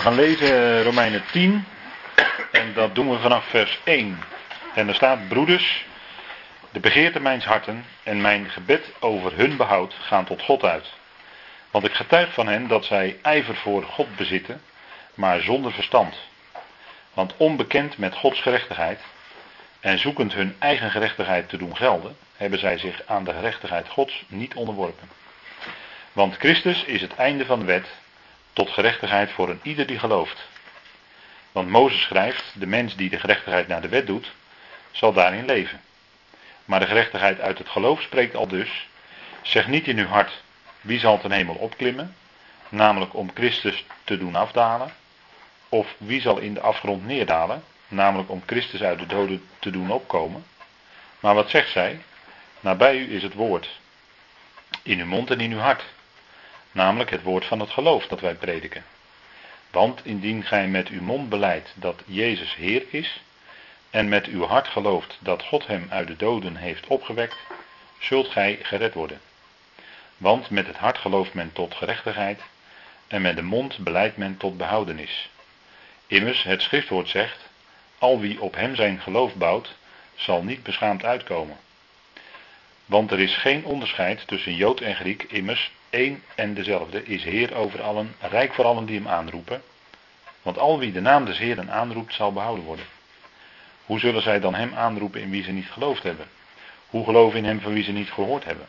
We gaan lezen Romeinen 10 en dat doen we vanaf vers 1. En er staat, broeders, de begeerte mijns harten en mijn gebed over hun behoud gaan tot God uit. Want ik getuig van hen dat zij ijver voor God bezitten, maar zonder verstand. Want onbekend met Gods gerechtigheid en zoekend hun eigen gerechtigheid te doen gelden, hebben zij zich aan de gerechtigheid Gods niet onderworpen. Want Christus is het einde van de wet tot gerechtigheid voor een ieder die gelooft. Want Mozes schrijft, de mens die de gerechtigheid naar de wet doet, zal daarin leven. Maar de gerechtigheid uit het geloof spreekt al dus, zeg niet in uw hart, wie zal ten hemel opklimmen, namelijk om Christus te doen afdalen, of wie zal in de afgrond neerdalen, namelijk om Christus uit de doden te doen opkomen. Maar wat zegt zij? Nabij u is het woord, in uw mond en in uw hart, namelijk het woord van het geloof dat wij prediken. Want indien gij met uw mond beleidt dat Jezus Heer is, en met uw hart gelooft dat God hem uit de doden heeft opgewekt, zult gij gered worden. Want met het hart gelooft men tot gerechtigheid, en met de mond beleidt men tot behoudenis. Immers, het schriftwoord zegt, al wie op hem zijn geloof bouwt, zal niet beschaamd uitkomen. Want er is geen onderscheid tussen Jood en Griek, immers één en dezelfde is Heer over allen, rijk voor allen die hem aanroepen. Want al wie de naam des Heeren aanroept, zal behouden worden. Hoe zullen zij dan hem aanroepen in wie ze niet geloofd hebben? Hoe geloven in hem van wie ze niet gehoord hebben?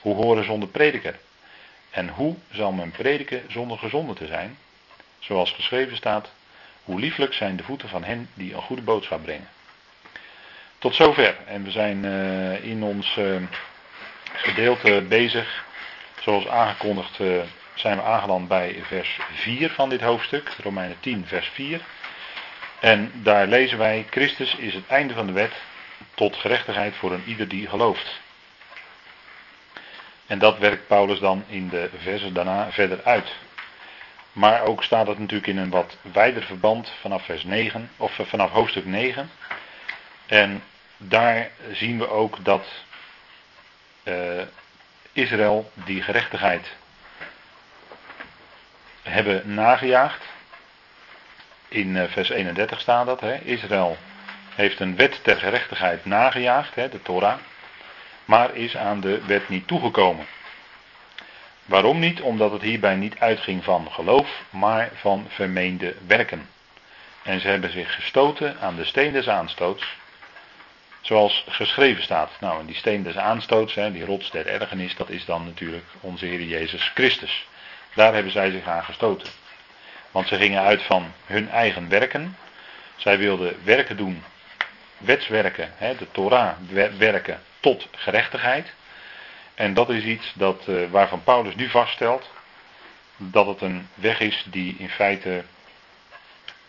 Hoe horen zonder prediker? En hoe zal men prediken zonder gezonden te zijn? Zoals geschreven staat, hoe lieflijk zijn de voeten van hen die een goede boodschap brengen. Tot zover. En we zijn uh, in ons uh, gedeelte bezig. Zoals aangekondigd uh, zijn we aangeland bij vers 4 van dit hoofdstuk. Romeinen 10 vers 4. En daar lezen wij, Christus is het einde van de wet tot gerechtigheid voor een ieder die gelooft. En dat werkt Paulus dan in de versen daarna verder uit. Maar ook staat het natuurlijk in een wat wijder verband vanaf vers 9, of vanaf hoofdstuk 9. En daar zien we ook dat uh, Israël die gerechtigheid hebben nagejaagd. In uh, vers 31 staat dat. Hè. Israël heeft een wet ter gerechtigheid nagejaagd, hè, de Torah, maar is aan de wet niet toegekomen. Waarom niet? Omdat het hierbij niet uitging van geloof, maar van vermeende werken. En ze hebben zich gestoten aan de steen des aanstoots, zoals geschreven staat. Nou, en die steen des aanstoots, hè, die rots der ergernis, dat is dan natuurlijk onze Heer Jezus Christus. Daar hebben zij zich aan gestoten. Want ze gingen uit van hun eigen werken. Zij wilden werken doen, wetswerken, hè, de Torah werken tot gerechtigheid. En dat is iets dat, uh, waarvan Paulus nu vaststelt dat het een weg is die in feite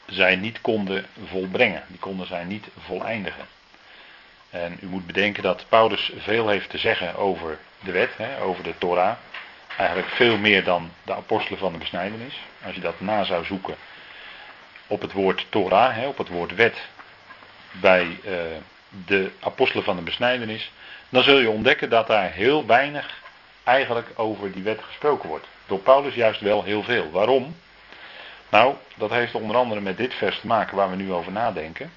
zij niet konden volbrengen. Die konden zij niet voleindigen. En u moet bedenken dat Paulus veel heeft te zeggen over de wet, hè, over de Torah. Eigenlijk veel meer dan de apostelen van de besnijdenis. Als je dat na zou zoeken op het woord Torah, hè, op het woord wet, bij uh, de apostelen van de besnijdenis, dan zul je ontdekken dat daar heel weinig eigenlijk over die wet gesproken wordt. Door Paulus juist wel heel veel. Waarom? Nou, dat heeft onder andere met dit vers te maken waar we nu over nadenken.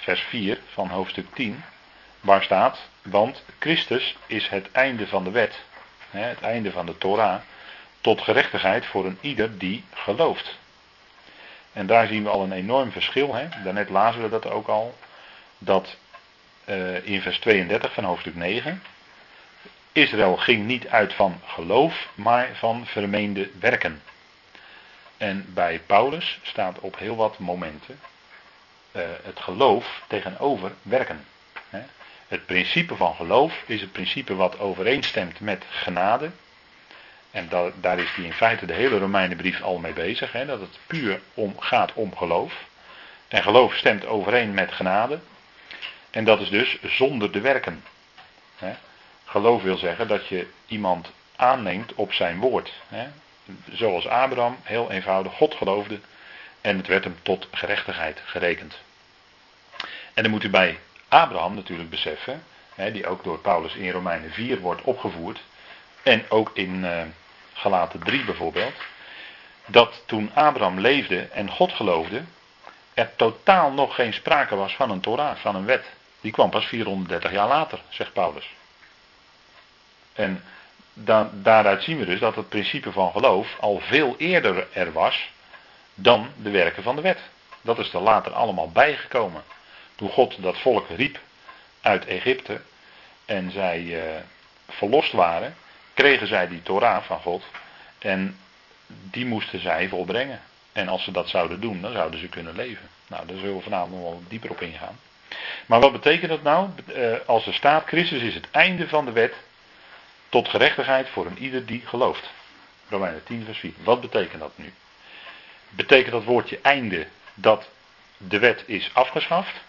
Vers 4 van hoofdstuk 10, waar staat, want Christus is het einde van de wet, het einde van de Torah, tot gerechtigheid voor een ieder die gelooft. En daar zien we al een enorm verschil. Hè? Daarnet lazen we dat ook al. Dat uh, in vers 32 van hoofdstuk 9. Israël ging niet uit van geloof, maar van vermeende werken. En bij Paulus staat op heel wat momenten het geloof tegenover werken. Hè. Het principe van geloof is het principe wat overeenstemt met genade. En da daar is hij in feite de hele Romeinenbrief al mee bezig. Hè, dat het puur om, gaat om geloof. En geloof stemt overeen met genade. En dat is dus zonder de werken. Geloof wil zeggen dat je iemand aanneemt op zijn woord. Zoals Abraham, heel eenvoudig, God geloofde en het werd hem tot gerechtigheid gerekend. En dan moet u bij Abraham natuurlijk beseffen, die ook door Paulus in Romeinen 4 wordt opgevoerd, en ook in uh, Galaten 3 bijvoorbeeld, dat toen Abraham leefde en God geloofde, er totaal nog geen sprake was van een Torah, van een wet. Die kwam pas 430 jaar later, zegt Paulus. En daaruit zien we dus dat het principe van geloof al veel eerder er was dan de werken van de wet. Dat is er later allemaal bijgekomen. Toen God dat volk riep uit Egypte en zij eh, verlost waren, kregen zij die Torah van God en die moesten zij volbrengen. En als ze dat zouden doen, dan zouden ze kunnen leven. Nou, daar zullen we vanavond nog wel dieper op ingaan. Maar wat betekent dat nou? Eh, als er staat, Christus is het einde van de wet tot gerechtigheid voor een ieder die gelooft. Romeinen 10 vers 4. Wat betekent dat nu? Betekent dat woordje einde dat de wet is afgeschaft?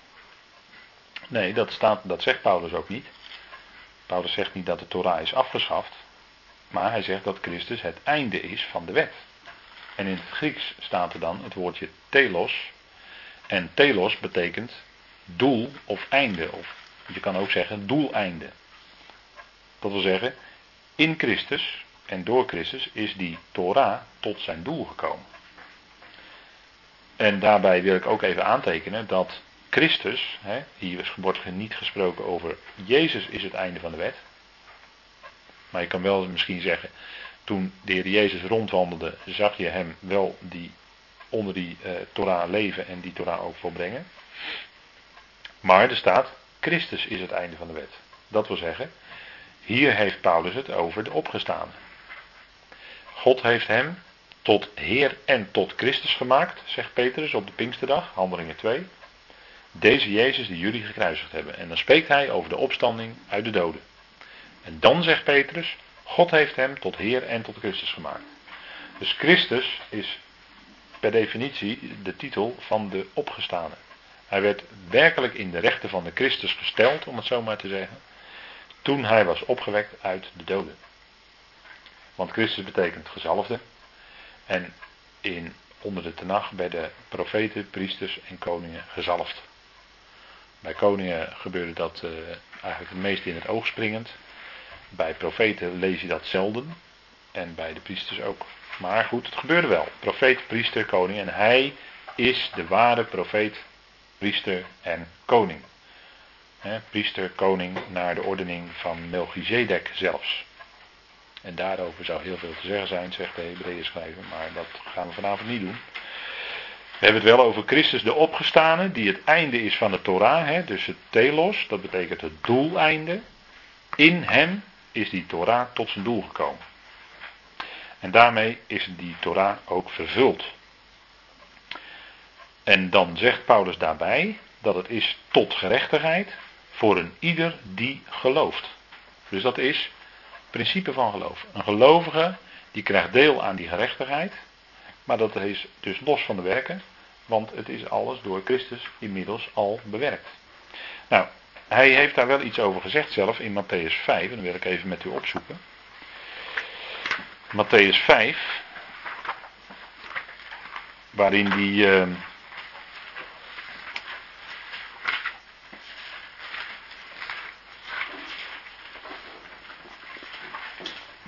Nee, dat, staat, dat zegt Paulus ook niet. Paulus zegt niet dat de Torah is afgeschaft, maar hij zegt dat Christus het einde is van de wet. En in het Grieks staat er dan het woordje telos. En telos betekent doel of einde. Of je kan ook zeggen doeleinde. Dat wil zeggen, in Christus en door Christus is die Torah tot zijn doel gekomen. En daarbij wil ik ook even aantekenen dat Christus, hè, hier wordt niet gesproken over Jezus is het einde van de wet. Maar je kan wel misschien zeggen, toen de Heer Jezus rondwandelde, zag je hem wel die, onder die uh, Torah leven en die Torah ook volbrengen. Maar er staat, Christus is het einde van de wet. Dat wil zeggen, hier heeft Paulus het over de opgestaande. God heeft hem tot Heer en tot Christus gemaakt, zegt Petrus op de Pinksterdag, Handelingen 2. Deze Jezus die jullie gekruisigd hebben. En dan spreekt hij over de opstanding uit de doden. En dan zegt Petrus, God heeft hem tot Heer en tot Christus gemaakt. Dus Christus is per definitie de titel van de opgestane. Hij werd werkelijk in de rechten van de Christus gesteld, om het zo maar te zeggen, toen hij was opgewekt uit de doden. Want Christus betekent gezalfde. En in, onder de tenag bij de profeten, priesters en koningen gezalfd. Bij koningen gebeurde dat uh, eigenlijk het meest in het oog springend. Bij profeten lees je dat zelden. En bij de priesters ook. Maar goed, het gebeurde wel. Profeet, priester, koning. En hij is de ware profeet, priester en koning. priester, koning naar de ordening van Melchizedek zelfs. En daarover zou heel veel te zeggen zijn, zegt de Hebreeën schrijver, maar dat gaan we vanavond niet doen. We hebben het wel over Christus de opgestane, die het einde is van de Torah, hè, dus het telos, dat betekent het doeleinde. In hem is die Torah tot zijn doel gekomen. En daarmee is die Torah ook vervuld. En dan zegt Paulus daarbij dat het is tot gerechtigheid voor een ieder die gelooft. Dus dat is principe van geloof. Een gelovige die krijgt deel aan die gerechtigheid, maar dat is dus los van de werken, want het is alles door Christus inmiddels al bewerkt. Nou, hij heeft daar wel iets over gezegd zelf in Matthäus 5, en dat wil ik even met u opzoeken. Matthäus 5, waarin die. Uh,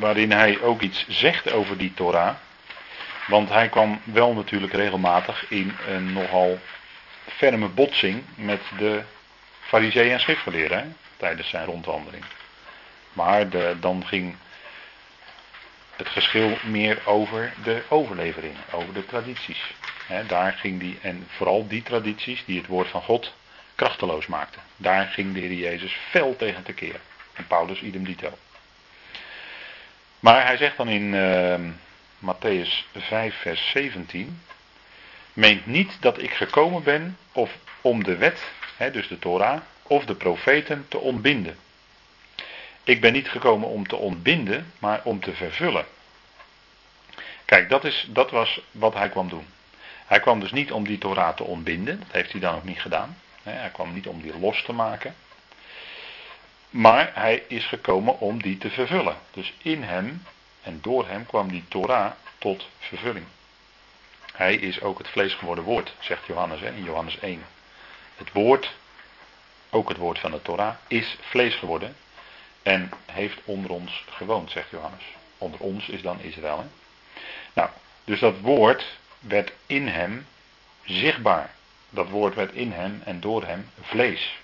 waarin hij ook iets zegt over die Torah. Want hij kwam wel natuurlijk regelmatig in een nogal ferme botsing met de fariseeën en schriftgeleerden tijdens zijn rondwandeling. Maar de, dan ging het geschil meer over de overlevering, over de tradities. daar ging die, en vooral die tradities die het woord van God krachteloos maakten. Daar ging de Heer Jezus fel tegen te keren. En Paulus idem dito. Maar hij zegt dan in uh, Matthäus 5, vers 17. Meent niet dat ik gekomen ben of om de wet, hè, dus de Torah, of de profeten te ontbinden. Ik ben niet gekomen om te ontbinden, maar om te vervullen. Kijk, dat, is, dat was wat hij kwam doen. Hij kwam dus niet om die Torah te ontbinden, dat heeft hij dan ook niet gedaan. Hij kwam niet om die los te maken. Maar hij is gekomen om die te vervullen. Dus in hem en door hem kwam die Torah tot vervulling. Hij is ook het vlees geworden woord, zegt Johannes hè, in Johannes 1. Het woord, ook het woord van de Torah, is vlees geworden en heeft onder ons gewoond, zegt Johannes. Onder ons is dan Israël. Hè? Nou, Dus dat woord werd in hem zichtbaar. Dat woord werd in hem en door hem vlees.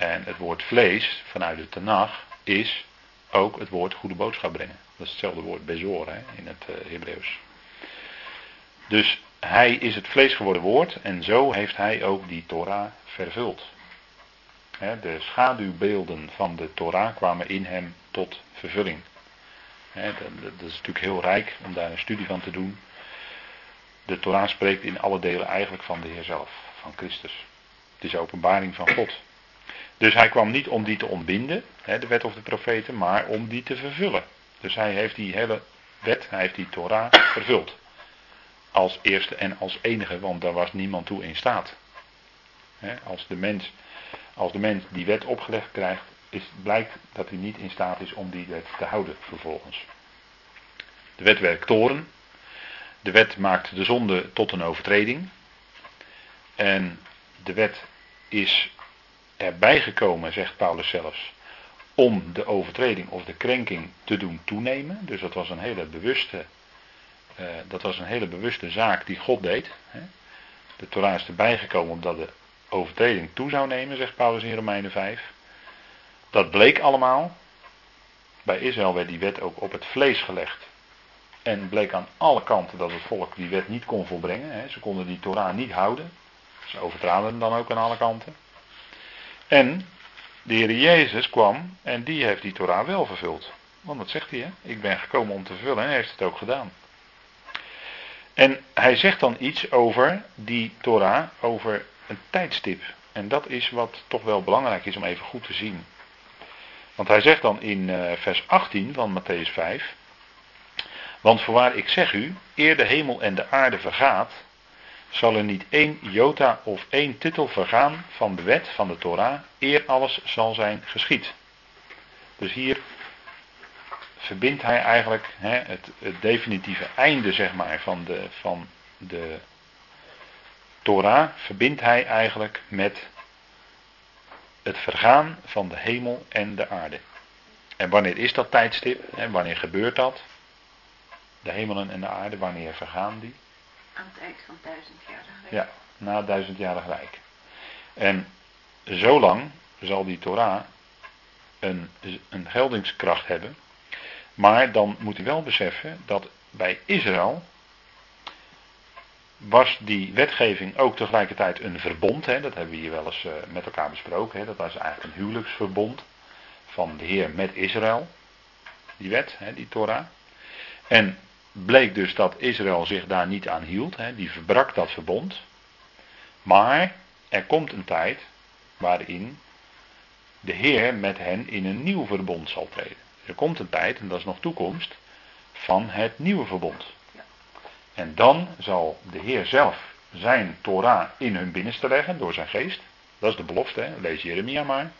En het woord vlees vanuit de Tanach is ook het woord goede boodschap brengen. Dat is hetzelfde woord bezor hè, in het uh, Hebreeuws. Dus hij is het vlees geworden woord en zo heeft hij ook die Torah vervuld. de schaduwbeelden van de Torah kwamen in hem tot vervulling. dat, is natuurlijk heel rijk om daar een studie van te doen. De Torah spreekt in alle delen eigenlijk van de Heer zelf, van Christus. Het is openbaring van God. Dus hij kwam niet om die te ontbinden, de wet of de profeten, maar om die te vervullen. Dus hij heeft die hele wet, hij heeft die Torah vervuld. Als eerste en als enige, want daar was niemand toe in staat. Als de mens, als de mens die wet opgelegd krijgt, is, blijkt dat hij niet in staat is om die wet te houden vervolgens. De wet werkt toren. De wet maakt de zonde tot een overtreding. En de wet is erbij gekomen, zegt Paulus zelfs, om de overtreding of de krenking te doen toenemen. Dus dat was een hele bewuste, uh, dat was een hele bewuste zaak die God deed. Hè. De Torah is erbij gekomen omdat de overtreding toe zou nemen, zegt Paulus in Romeinen 5. Dat bleek allemaal. Bij Israël werd die wet ook op het vlees gelegd. En bleek aan alle kanten dat het volk die wet niet kon volbrengen. Hè. Ze konden die Torah niet houden. Ze overtraden hem dan ook aan alle kanten. En de Heer Jezus kwam en die heeft die Torah wel vervuld. Want dat zegt hij, hè? ik ben gekomen om te vervullen en hij heeft het ook gedaan. En hij zegt dan iets over die Torah, over een tijdstip. En dat is wat toch wel belangrijk is om even goed te zien. Want hij zegt dan in eh, vers 18 van Matthäus 5. Want voorwaar ik zeg u, eer de hemel en de aarde vergaat, zal er niet één jota of één titel vergaan van de wet van de Torah, eer alles zal zijn geschied. Dus hier verbindt hij eigenlijk hè, het, het, definitieve einde zeg maar, van, de, van de Torah, verbindt hij eigenlijk met het vergaan van de hemel en de aarde. En wanneer is dat tijdstip? Hè, wanneer gebeurt dat? De hemelen en de aarde, wanneer vergaan die? Aan het eind van duizendjarig rijk. Ja, na duizendjarig rijk. En zolang zal die Torah een, een geldingskracht hebben. Maar dan moet u wel beseffen dat bij Israël was die wetgeving ook tegelijkertijd een verbond. Hè, dat hebben we hier wel eens uh, met elkaar besproken. Hè, dat was eigenlijk een huwelijksverbond van de Heer met Israël. Die wet, hè, die Torah. En bleek dus dat Israël zich daar niet aan hield. Hè, die verbrak dat verbond. Maar er komt een tijd waarin de Heer met hen in een nieuw verbond zal treden. Er komt een tijd, en dat is nog toekomst, van het nieuwe verbond. En dan zal de Heer zelf zijn Torah in hun binnenste leggen door zijn geest. Dat is de belofte, hè? lees Jeremia maar.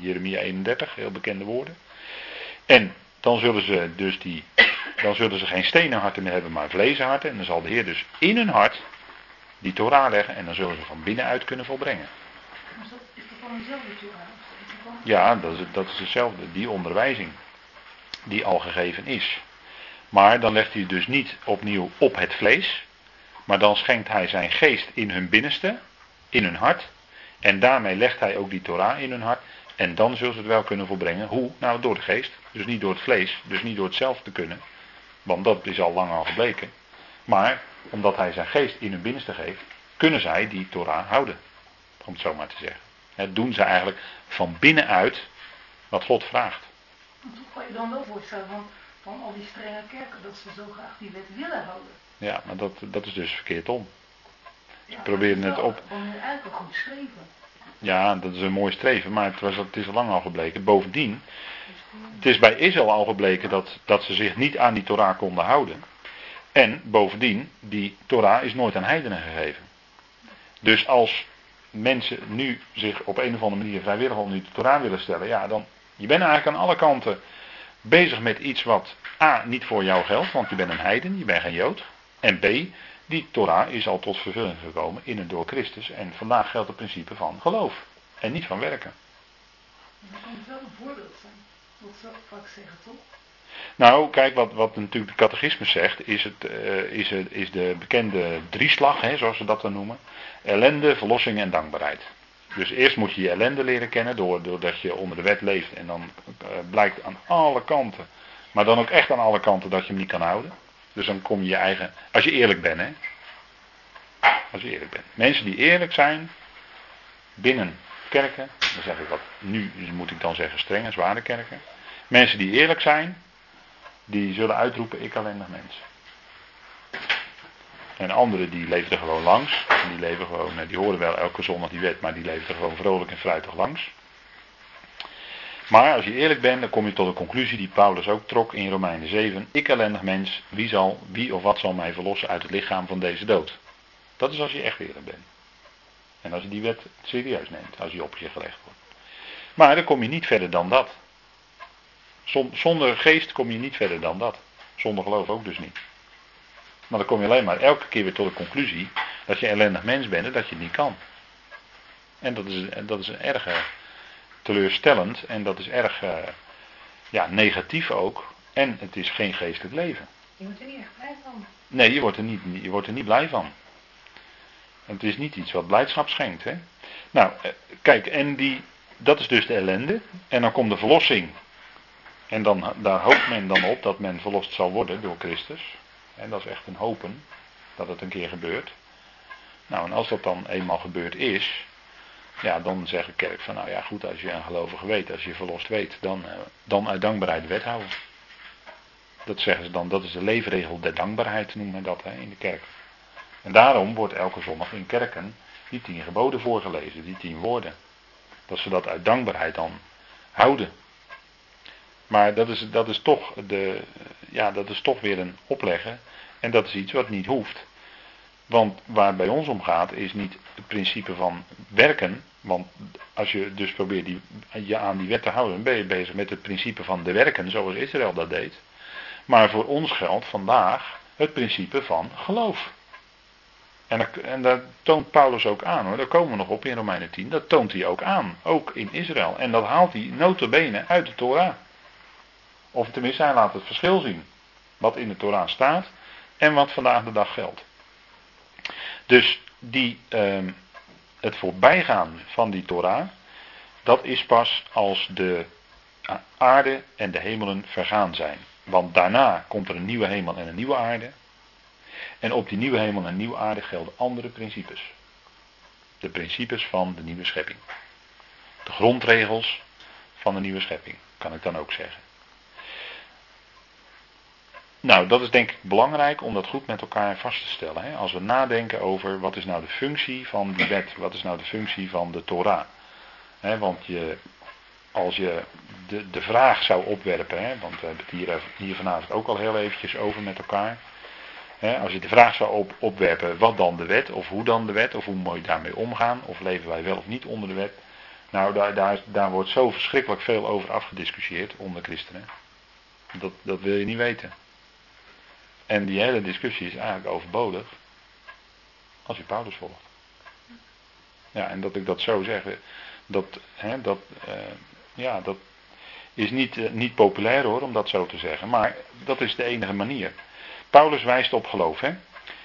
Jeremia 31, heel bekende woorden. En dan zullen ze dus die dan zullen ze geen stenen harten meer hebben, maar vlezen harten. En dan zal de Heer dus in hun hart die Torah leggen en dan zullen ze van binnenuit kunnen volbrengen. Maar is dat, is dat dezelfde Torah? Ja, dat is, dat is hetzelfde, die onderwijzing die al gegeven is. Maar dan legt hij dus niet opnieuw op het vlees, maar dan schenkt hij zijn geest in hun binnenste, in hun hart. En daarmee legt hij ook die Torah in hun hart. En dan zullen ze het wel kunnen volbrengen. Hoe? Nou, door de geest. Dus niet door het vlees. Dus niet door het zelf te kunnen. Want dat is al lang al gebleken. Maar omdat hij zijn geest in hun binnenste geeft, kunnen zij die Torah houden. Om het zo maar te zeggen. Het doen ze eigenlijk van binnenuit wat God vraagt. Hoe kan je dan wel voorstellen van, van al die strenge kerken dat ze zo graag die wet willen houden? Ja, maar dat, dat is dus verkeerd om. Ze ja, proberen het op. Gewoon eigenlijk goed streven. Ja, dat is een mooi streven, maar het, was, het is al lang al gebleken. Bovendien, het is bij Israël al gebleken dat, dat ze zich niet aan die Torah konden houden. En bovendien, die Torah is nooit aan heidenen gegeven. Dus als mensen nu zich op een of andere manier vrijwillig onder die Torah willen stellen, ja, dan je bent eigenlijk aan alle kanten bezig met iets wat A niet voor jou geldt, want je bent een heiden, je bent geen Jood. En B, die Torah is al tot vervulling gekomen in en door Christus. En vandaag geldt het principe van geloof en niet van werken. Dat kan wel een voorbeeld zijn. Dat zou ik vaak zeggen, toch? Nou, kijk, wat, wat natuurlijk de catechismus zegt, is, het, uh, is, het, is de bekende drieslag, hè, zoals ze dat dan noemen. Ellende, verlossing en dankbaarheid. Dus eerst moet je je ellende leren kennen, doordat je onder de wet leeft. En dan uh, blijkt aan alle kanten, maar dan ook echt aan alle kanten dat je hem niet kan houden. Dus dan kom je je eigen, als je eerlijk bent, hè. Als je eerlijk bent. Mensen die eerlijk zijn, binnen kerken, dan zeg ik wat, nu moet ik dan zeggen strenge, zware kerken. Mensen die eerlijk zijn, die zullen uitroepen, ik alleen nog mens. En anderen die leven er gewoon langs. En die leven gewoon, die horen wel elke zondag die wet, maar die leven er gewoon vrolijk en fruitig langs. Maar als je eerlijk bent, dan kom je tot de conclusie die Paulus ook trok in Romeinen 7. Ik ellendig mens, wie, zal, wie of wat zal mij verlossen uit het lichaam van deze dood? Dat is als je echt eerlijk bent. En als je die wet serieus neemt, als die op je gelegd wordt. Maar dan kom je niet verder dan dat. Zonder geest kom je niet verder dan dat. Zonder geloof ook dus niet. Maar dan kom je alleen maar elke keer weer tot de conclusie dat je ellendig mens bent en dat je het niet kan. En dat is, dat is een erg eh, teleurstellend en dat is erg uh, ja, negatief ook. En het is geen geestelijk leven. Je wordt er niet echt blij van. Nee, je wordt er niet, je wordt er niet blij van. Het is niet iets wat blijdschap schenkt. Hè? Nou, eh, kijk, en die, dat is dus de ellende. En dan komt de verlossing. En dan, daar hoopt men dan op dat men verlost zal worden door Christus. En dat is echt een hopen dat het een keer gebeurt. Nou, en als dat dan eenmaal gebeurd is, ja, dan zegt de kerk van, nou ja, goed, als je een gelovige weet, als je verlost weet, dan, eh, dan uit dankbaarheid de wet houden. Dat zeggen ze dan, dat is de leefregel der dankbaarheid, noemen we dat hè, in de kerk. En daarom wordt elke zondag in kerken die tien geboden voorgelezen, die tien woorden. Dat ze dat uit dankbaarheid dan houden. Maar dat is, dat is, toch, de, ja, dat is toch weer een opleggen. En dat is iets wat niet hoeft. Want waar het bij ons om gaat is niet het principe van werken. Want als je dus probeert die, je aan die wet te houden, ben je bezig met het principe van de werken zoals Israël dat deed. Maar voor ons geldt vandaag het principe van geloof. En, dat, en toont Paulus ook aan hoor, daar komen we nog op in Romeinen 10. Dat toont hij ook aan, ook in Israël. En dat haalt hij notabene uit de Torah. Of tenminste, hij laat het verschil zien. Wat in de Torah staat en wat vandaag de dag geldt. Dus die, uh, het voorbijgaan van die Torah, dat is pas als de aarde en de hemelen vergaan zijn. Want daarna komt er een nieuwe hemel en een nieuwe aarde. En op die nieuwe hemel en nieuwe aarde gelden andere principes. De principes van de nieuwe schepping. De grondregels van de nieuwe schepping, kan ik dan ook zeggen. Nou, dat is denk ik belangrijk om dat goed met elkaar vast te stellen. Hè? Als we nadenken over wat is nou de functie van die wet, wat is nou de functie van de Torah. Hè, want je, als je de, de vraag zou opwerpen, hè, want we hebben het hier, hier vanavond ook al heel eventjes over met elkaar. Hè, als je de vraag zou op, opwerpen, wat dan de wet, of hoe dan de wet, of hoe moet je daarmee omgaan, of leven wij wel of niet onder de wet. Nou, daar, daar, daar wordt zo verschrikkelijk veel over afgediscussieerd onder christenen. Dat, dat wil je niet weten. En die hele discussie is eigenlijk overbodig als je Paulus volgt. Ja, en dat ik dat zo zeg, dat, hè, dat, uh, ja, dat is niet, uh, niet populair hoor, om dat zo te zeggen. Maar dat is de enige manier. Paulus wijst op geloof. Hè?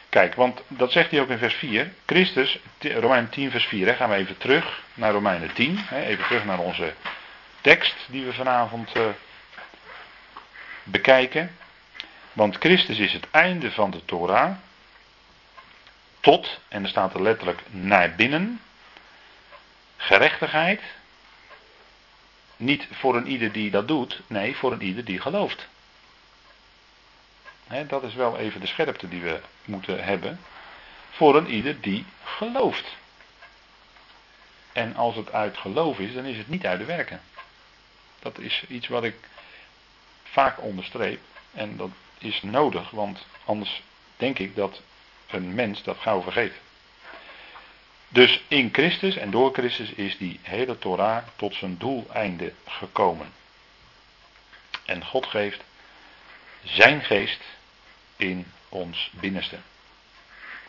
Kijk, want dat zegt hij ook in vers 4. Christus, Romeinen 10 vers 4. Hè, gaan we even terug naar Romeinen 10. Hè, even terug naar onze tekst die we vanavond uh, bekijken. Want Christus is het einde van de Torah. Tot, en er staat er letterlijk naar binnen. Gerechtigheid. Niet voor een ieder die dat doet, nee, voor een ieder die gelooft. dat is wel even de scherpte die we moeten hebben. Voor een ieder die gelooft. En als het uit geloof is, dan is het niet uit de werken. Dat is iets wat ik vaak onderstreep. En dat is nodig, want anders denk ik dat een mens dat gauw vergeet. Dus in Christus en door Christus is die hele Torah tot zijn doeleinde gekomen. En God geeft zijn geest in ons binnenste.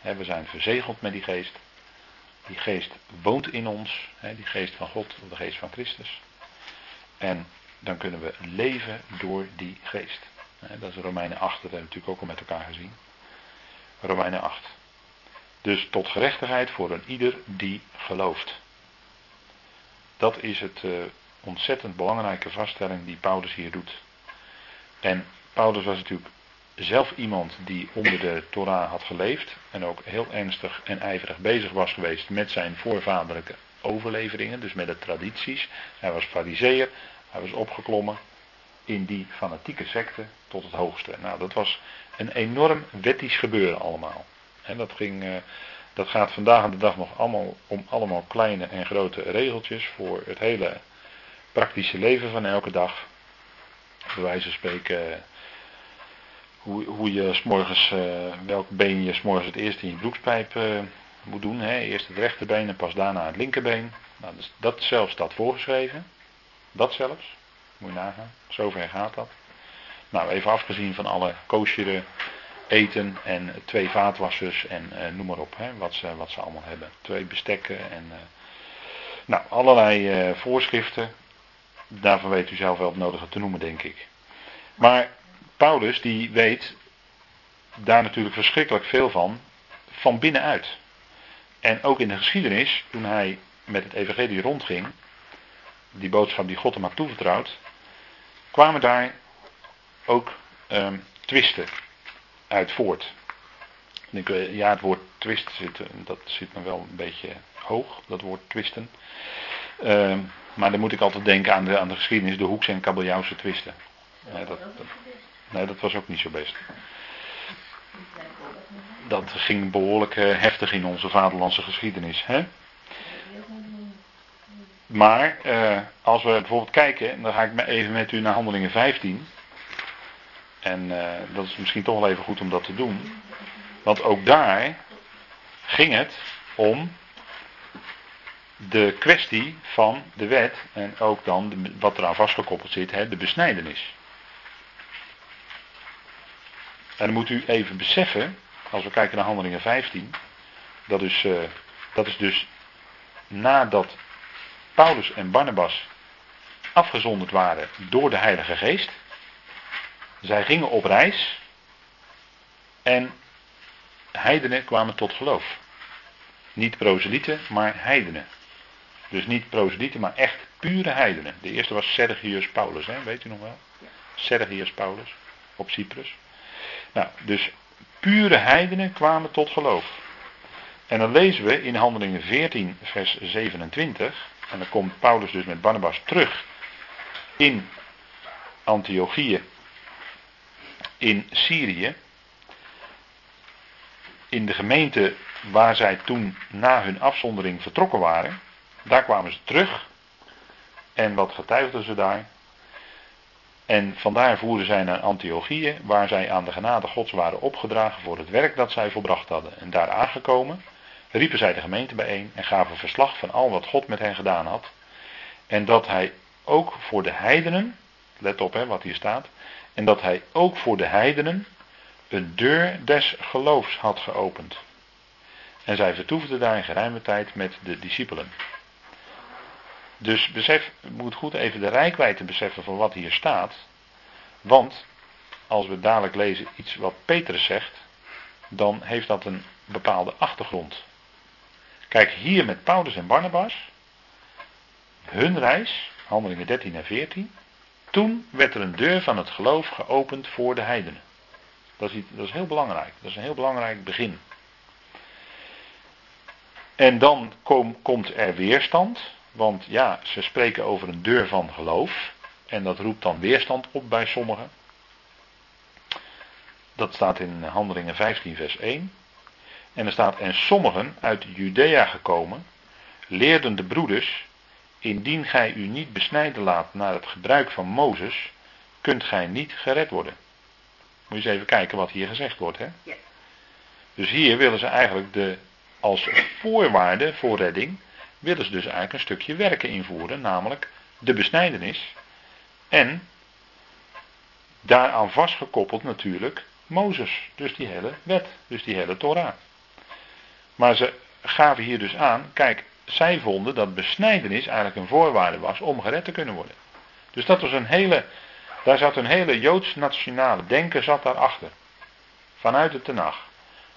We zijn verzegeld met die geest. Die geest woont in ons, die geest van God, de geest van Christus. En dan kunnen we leven door die geest. Dat is Romeinen 8, dat hebben we natuurlijk ook al met elkaar gezien. Romeinen 8. Dus tot gerechtigheid voor een ieder die gelooft. Dat is het uh, ontzettend belangrijke vaststelling die Paulus hier doet. En Paulus was natuurlijk zelf iemand die onder de Torah had geleefd en ook heel ernstig en ijverig bezig was geweest met zijn voorvaderlijke overleveringen, dus met de tradities. Hij was fariseer, hij was opgeklommen in die fanatieke secte tot het hoogste. Nou, dat was een enorm wettisch gebeuren allemaal. En dat, ging, uh, dat gaat vandaag aan de dag nog allemaal om allemaal kleine en grote regeltjes voor het hele praktische leven van elke dag. Bij wijze van spreken hoe, hoe je s'morgens, uh, welk been je s'morgens het eerst in je broekspijp moet doen. Hè? Eerst het rechterbeen en pas daarna het linkerbeen. Nou, dus dat zelfs staat voorgeschreven. Dat zelfs. Moet je nagaan. Zover gaat dat. Nou, even afgezien van alle koosjere eten en twee vaatwassers en uh, noem maar op. Hè, wat, ze, wat ze allemaal hebben. Twee bestekken en. nou, allerlei voorschriften. Daarvan weet u zelf wel het nodige te noemen, denk ik. Maar Paulus die weet daar natuurlijk verschrikkelijk veel van, van binnenuit. En ook in de geschiedenis, toen hij met het evangelie rondging, die boodschap die God hem had toevertrouwd, kwamen daar ook um, twisten uit voort. Ik, ja, het woord twist zit, dat zit me wel een beetje hoog, dat woord twisten. Um, maar dan moet ik altijd denken aan de, aan de geschiedenis, de Hoekse en Kabeljauwse twisten. Ja, dat, dat, Nee, dat was ook niet zo best. Dat ging behoorlijk eh, heftig in onze vaderlandse geschiedenis. Hè? Maar eh, als we bijvoorbeeld kijken, dan ga ik even met u naar Handelingen 15. En eh, dat is misschien toch wel even goed om dat te doen. Want ook daar ging het om de kwestie van de wet en ook dan wat eraan vastgekoppeld zit, hè, de besnijdenis. En dan moet u even beseffen, als we kijken naar Handelingen 15, dat is, uh, dat is dus nadat Paulus en Barnabas afgezonderd waren door de Heilige Geest. Zij gingen op reis en heidenen kwamen tot geloof. Niet proselieten, maar heidenen. Dus niet proselieten, maar echt pure heidenen. De eerste was Sergius Paulus, hè? weet u nog wel? Sergius Paulus op Cyprus. Nou, dus pure heidenen kwamen tot geloof. En dan lezen we in Handelingen 14, vers 27. En dan komt Paulus dus met Barnabas terug in Antiochië, in Syrië. In de gemeente waar zij toen na hun afzondering vertrokken waren. Daar kwamen ze terug. En wat getuigden ze daar? En vandaar voeren zij naar Antiochië, waar zij aan de genade Gods waren opgedragen voor het werk dat zij volbracht hadden. En daar aangekomen, riepen zij de gemeente bijeen en gaven verslag van al wat God met hen gedaan had. En dat hij ook voor de heidenen, let op hè, wat hier staat, en dat hij ook voor de heidenen een deur des geloofs had geopend. En zij vertoefden daar in geruime tijd met de discipelen. Dus besef, moet goed even de rijkwijde beseffen van wat hier staat. Want als we dadelijk lezen iets wat Petrus zegt, dan heeft dat een bepaalde achtergrond. Kijk, hier met Paulus en Barnabas, hun reis, handelingen 13 en 14, toen werd er een deur van het geloof geopend voor de heidenen. Dat is, dat is heel belangrijk, dat is een heel belangrijk begin. En dan kom, komt er weerstand, want ja, ze spreken over een deur van geloof. En dat roept dan weerstand op bij sommigen. Dat staat in Handelingen 15, vers 1. En er staat: En sommigen uit Judea gekomen, leerden de broeders: Indien gij u niet besnijden laat naar het gebruik van Mozes, kunt gij niet gered worden. Moet je eens even kijken wat hier gezegd wordt. Hè? Ja. Dus hier willen ze eigenlijk de, als voorwaarde voor redding willen ze dus eigenlijk een stukje werken invoeren, namelijk de besnijdenis. En daaraan vastgekoppeld natuurlijk Mozes, dus die hele wet, dus die hele Torah. Maar ze gaven hier dus aan, kijk, zij vonden dat besnijdenis eigenlijk een voorwaarde was om gered te kunnen worden. Dus dat was een hele, daar zat een hele Joods nationale denken zat daarachter. Vanuit de Tenach.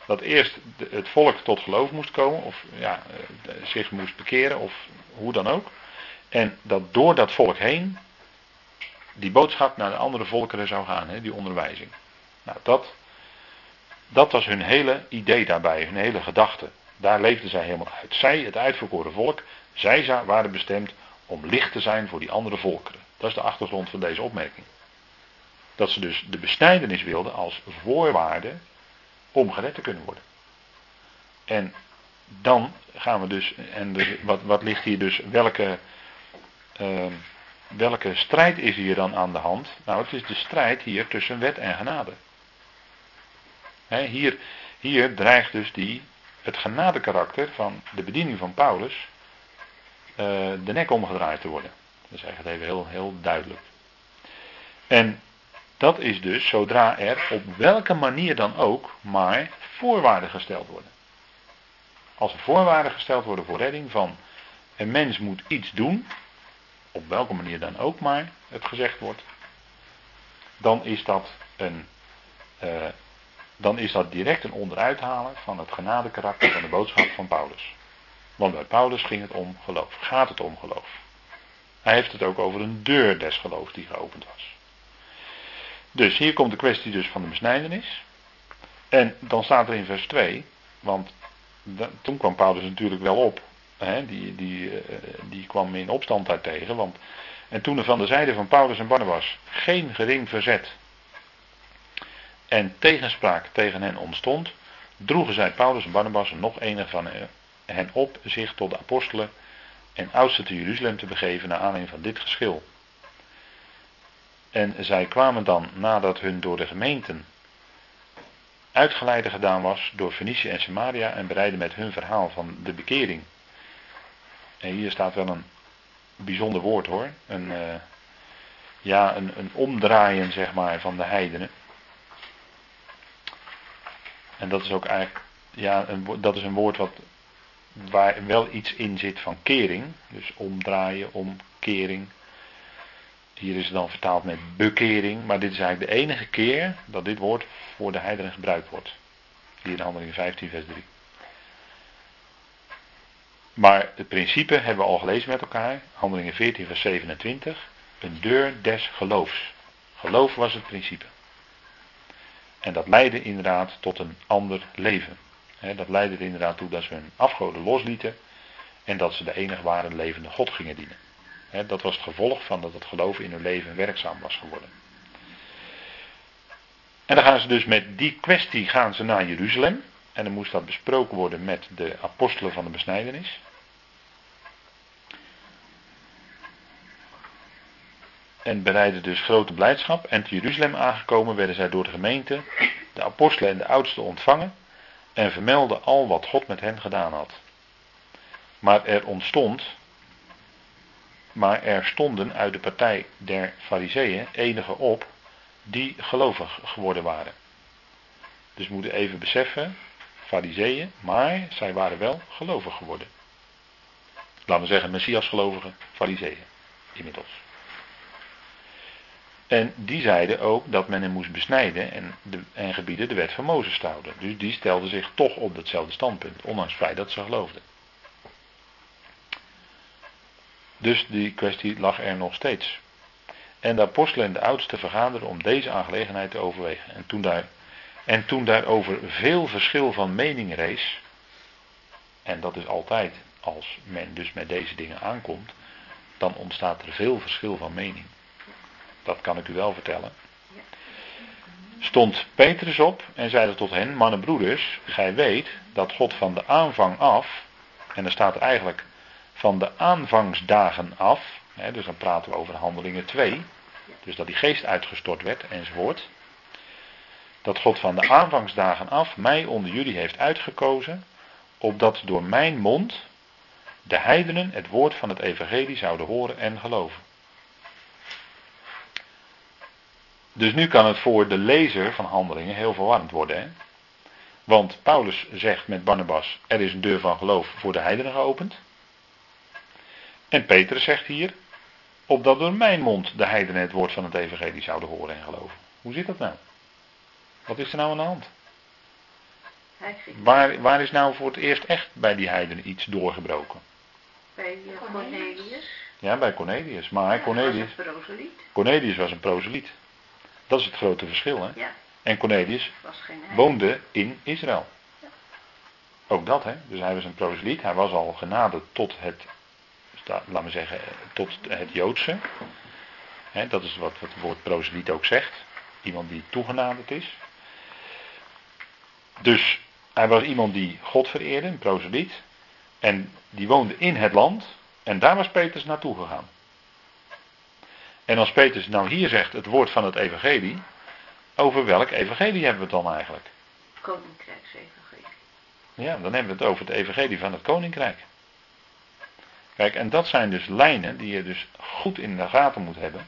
Dat eerst het volk tot geloof moest komen, of ja, zich moest bekeren, of hoe dan ook. En dat door dat volk heen die boodschap naar de andere volkeren zou gaan, hè, die onderwijzing. Nou, dat, dat was hun hele idee daarbij, hun hele gedachte. Daar leefden zij helemaal uit. Zij, het uitverkoren volk, zij waren bestemd om licht te zijn voor die andere volkeren. Dat is de achtergrond van deze opmerking. Dat ze dus de besnijdenis wilden als voorwaarde om gered te kunnen worden. En dan gaan we dus, en wat, wat ligt hier dus, welke, uh, welke strijd is hier dan aan de hand? Nou, het is de strijd hier tussen wet en genade. Hier, hier dreigt dus die, het genadekarakter van de bediening van Paulus uh, de nek omgedraaid te worden. Dat is eigenlijk even heel, heel duidelijk. En dat is dus zodra er op welke manier dan ook maar voorwaarden gesteld worden. Als er voorwaarden gesteld worden voor redding van een mens moet iets doen, op welke manier dan ook maar het gezegd wordt, dan is dat een, uh, dan is dat direct een onderuithalen van het genadekarakter van de boodschap van Paulus. Want bij Paulus ging het om geloof, gaat het om geloof. Hij heeft het ook over een deur des geloofs die geopend was. Dus hier komt de kwestie dus van de besnijdenis. En dan staat er in vers 2, want toen kwam Paulus natuurlijk wel op. Hè, die, die, eh, die kwam in opstand daartegen. Want, en toen er van de zijde van Paulus en Barnabas geen gering verzet en tegenspraak tegen hen ontstond, droegen zij Paulus en Barnabas en nog enige van hen op zich tot de apostelen en oudsten te Jeruzalem te begeven naar aanleiding van dit geschil. En zij kwamen dan nadat hun door de gemeenten uitgeleide gedaan was door Fenicie en Samaria en bereidden met hun verhaal van de bekering. En hier staat wel een bijzonder woord hoor. Een, uh, ja, een, een omdraaien zeg maar van de heidenen. En dat is ook eigenlijk, ja, een, dat is een woord wat, waar wel iets in zit van kering. Dus omdraaien, omkering. Hier is het dan vertaald met bekering, maar dit is eigenlijk de enige keer dat dit woord voor de heidenen gebruikt wordt. Hier in Handelingen 15, vers 3. Maar het principe hebben we al gelezen met elkaar. Handelingen 14, vers 27. Een deur des geloofs. Geloof was het principe. En dat leidde inderdaad tot een ander leven. dat leidde er inderdaad toe dat ze hun afgoden loslieten. En dat ze de enige ware levende God gingen dienen dat was het gevolg van dat het geloof in hun leven werkzaam was geworden. En dan gaan ze dus met die kwestie gaan ze naar Jeruzalem. En dan moest dat besproken worden met de apostelen van de besnijdenis. En bereidden dus grote blijdschap. En te Jeruzalem aangekomen werden zij door de gemeente, de apostelen en de oudsten ontvangen. En vermelden al wat God met hen gedaan had. Maar er ontstond maar er stonden uit de partij der Fariseeën enige op die gelovig geworden waren. Dus we moeten even beseffen, Fariseeën, maar zij waren wel gelovig geworden. Laten we zeggen, Messias-gelovige Fariseeën, inmiddels. En die zeiden ook dat men hem moest besnijden en, de, en gebieden de wet van Mozes te houden. Dus die stelden zich toch op datzelfde standpunt, ondanks het feit dat ze geloofden. Dus die kwestie lag er nog steeds. En de apostelen en de oudsten vergaderden om deze aangelegenheid te overwegen. En toen, daar, en toen daarover veel verschil van mening rees, en dat is altijd als men dus met deze dingen aankomt, dan ontstaat er veel verschil van mening. Dat kan ik u wel vertellen. Stond Petrus op en zeide tot hen, mannen broeders, gij weet dat God van de aanvang af, en er staat eigenlijk van de aanvangsdagen af, hè, dus dan praten we over handelingen 2, dus dat die geest uitgestort werd enzovoort, dat God van de aanvangsdagen af mij onder jullie heeft uitgekozen, opdat door mijn mond de heidenen het woord van het evangelie zouden horen en geloven. Dus nu kan het voor de lezer van handelingen heel verwarrend worden. Hè? Want Paulus zegt met Barnabas, er is een deur van geloof voor de heidenen geopend. En Petrus zegt hier, opdat door mijn mond de heidenen het woord van het evangelie zouden horen en geloven. Hoe zit dat nou? Wat is er nou aan de hand? Waar, waar is nou voor het eerst echt bij die heidenen iets doorgebroken? Bij uh, Cornelius. Ja, bij Cornelius. Maar Ja, Cornelius, was een proseliet. Cornelius was een proseliet. Dat is het grote verschil. Hè? Ja, En Cornelius geen woonde in Israël. Ook dat, hè. Dus hij was een proseliet. Hij was al genade tot het, laat me zeggen, tot het Joodse. Hè, dat is wat het woord proseliet ook zegt. Iemand die toegenaderd is. Dus hij was iemand die God vereerde, een proseliet. En die woonde in het land. En daar was Petrus naartoe gegaan. En als Petrus nou hier zegt het woord van het evangelie. Over welk evangelie hebben we het dan eigenlijk? Koninkrijksevangelie. Ja, dan hebben we het over het evangelie van het koninkrijk. Kijk, en dat zijn dus lijnen die je dus goed in de gaten moet hebben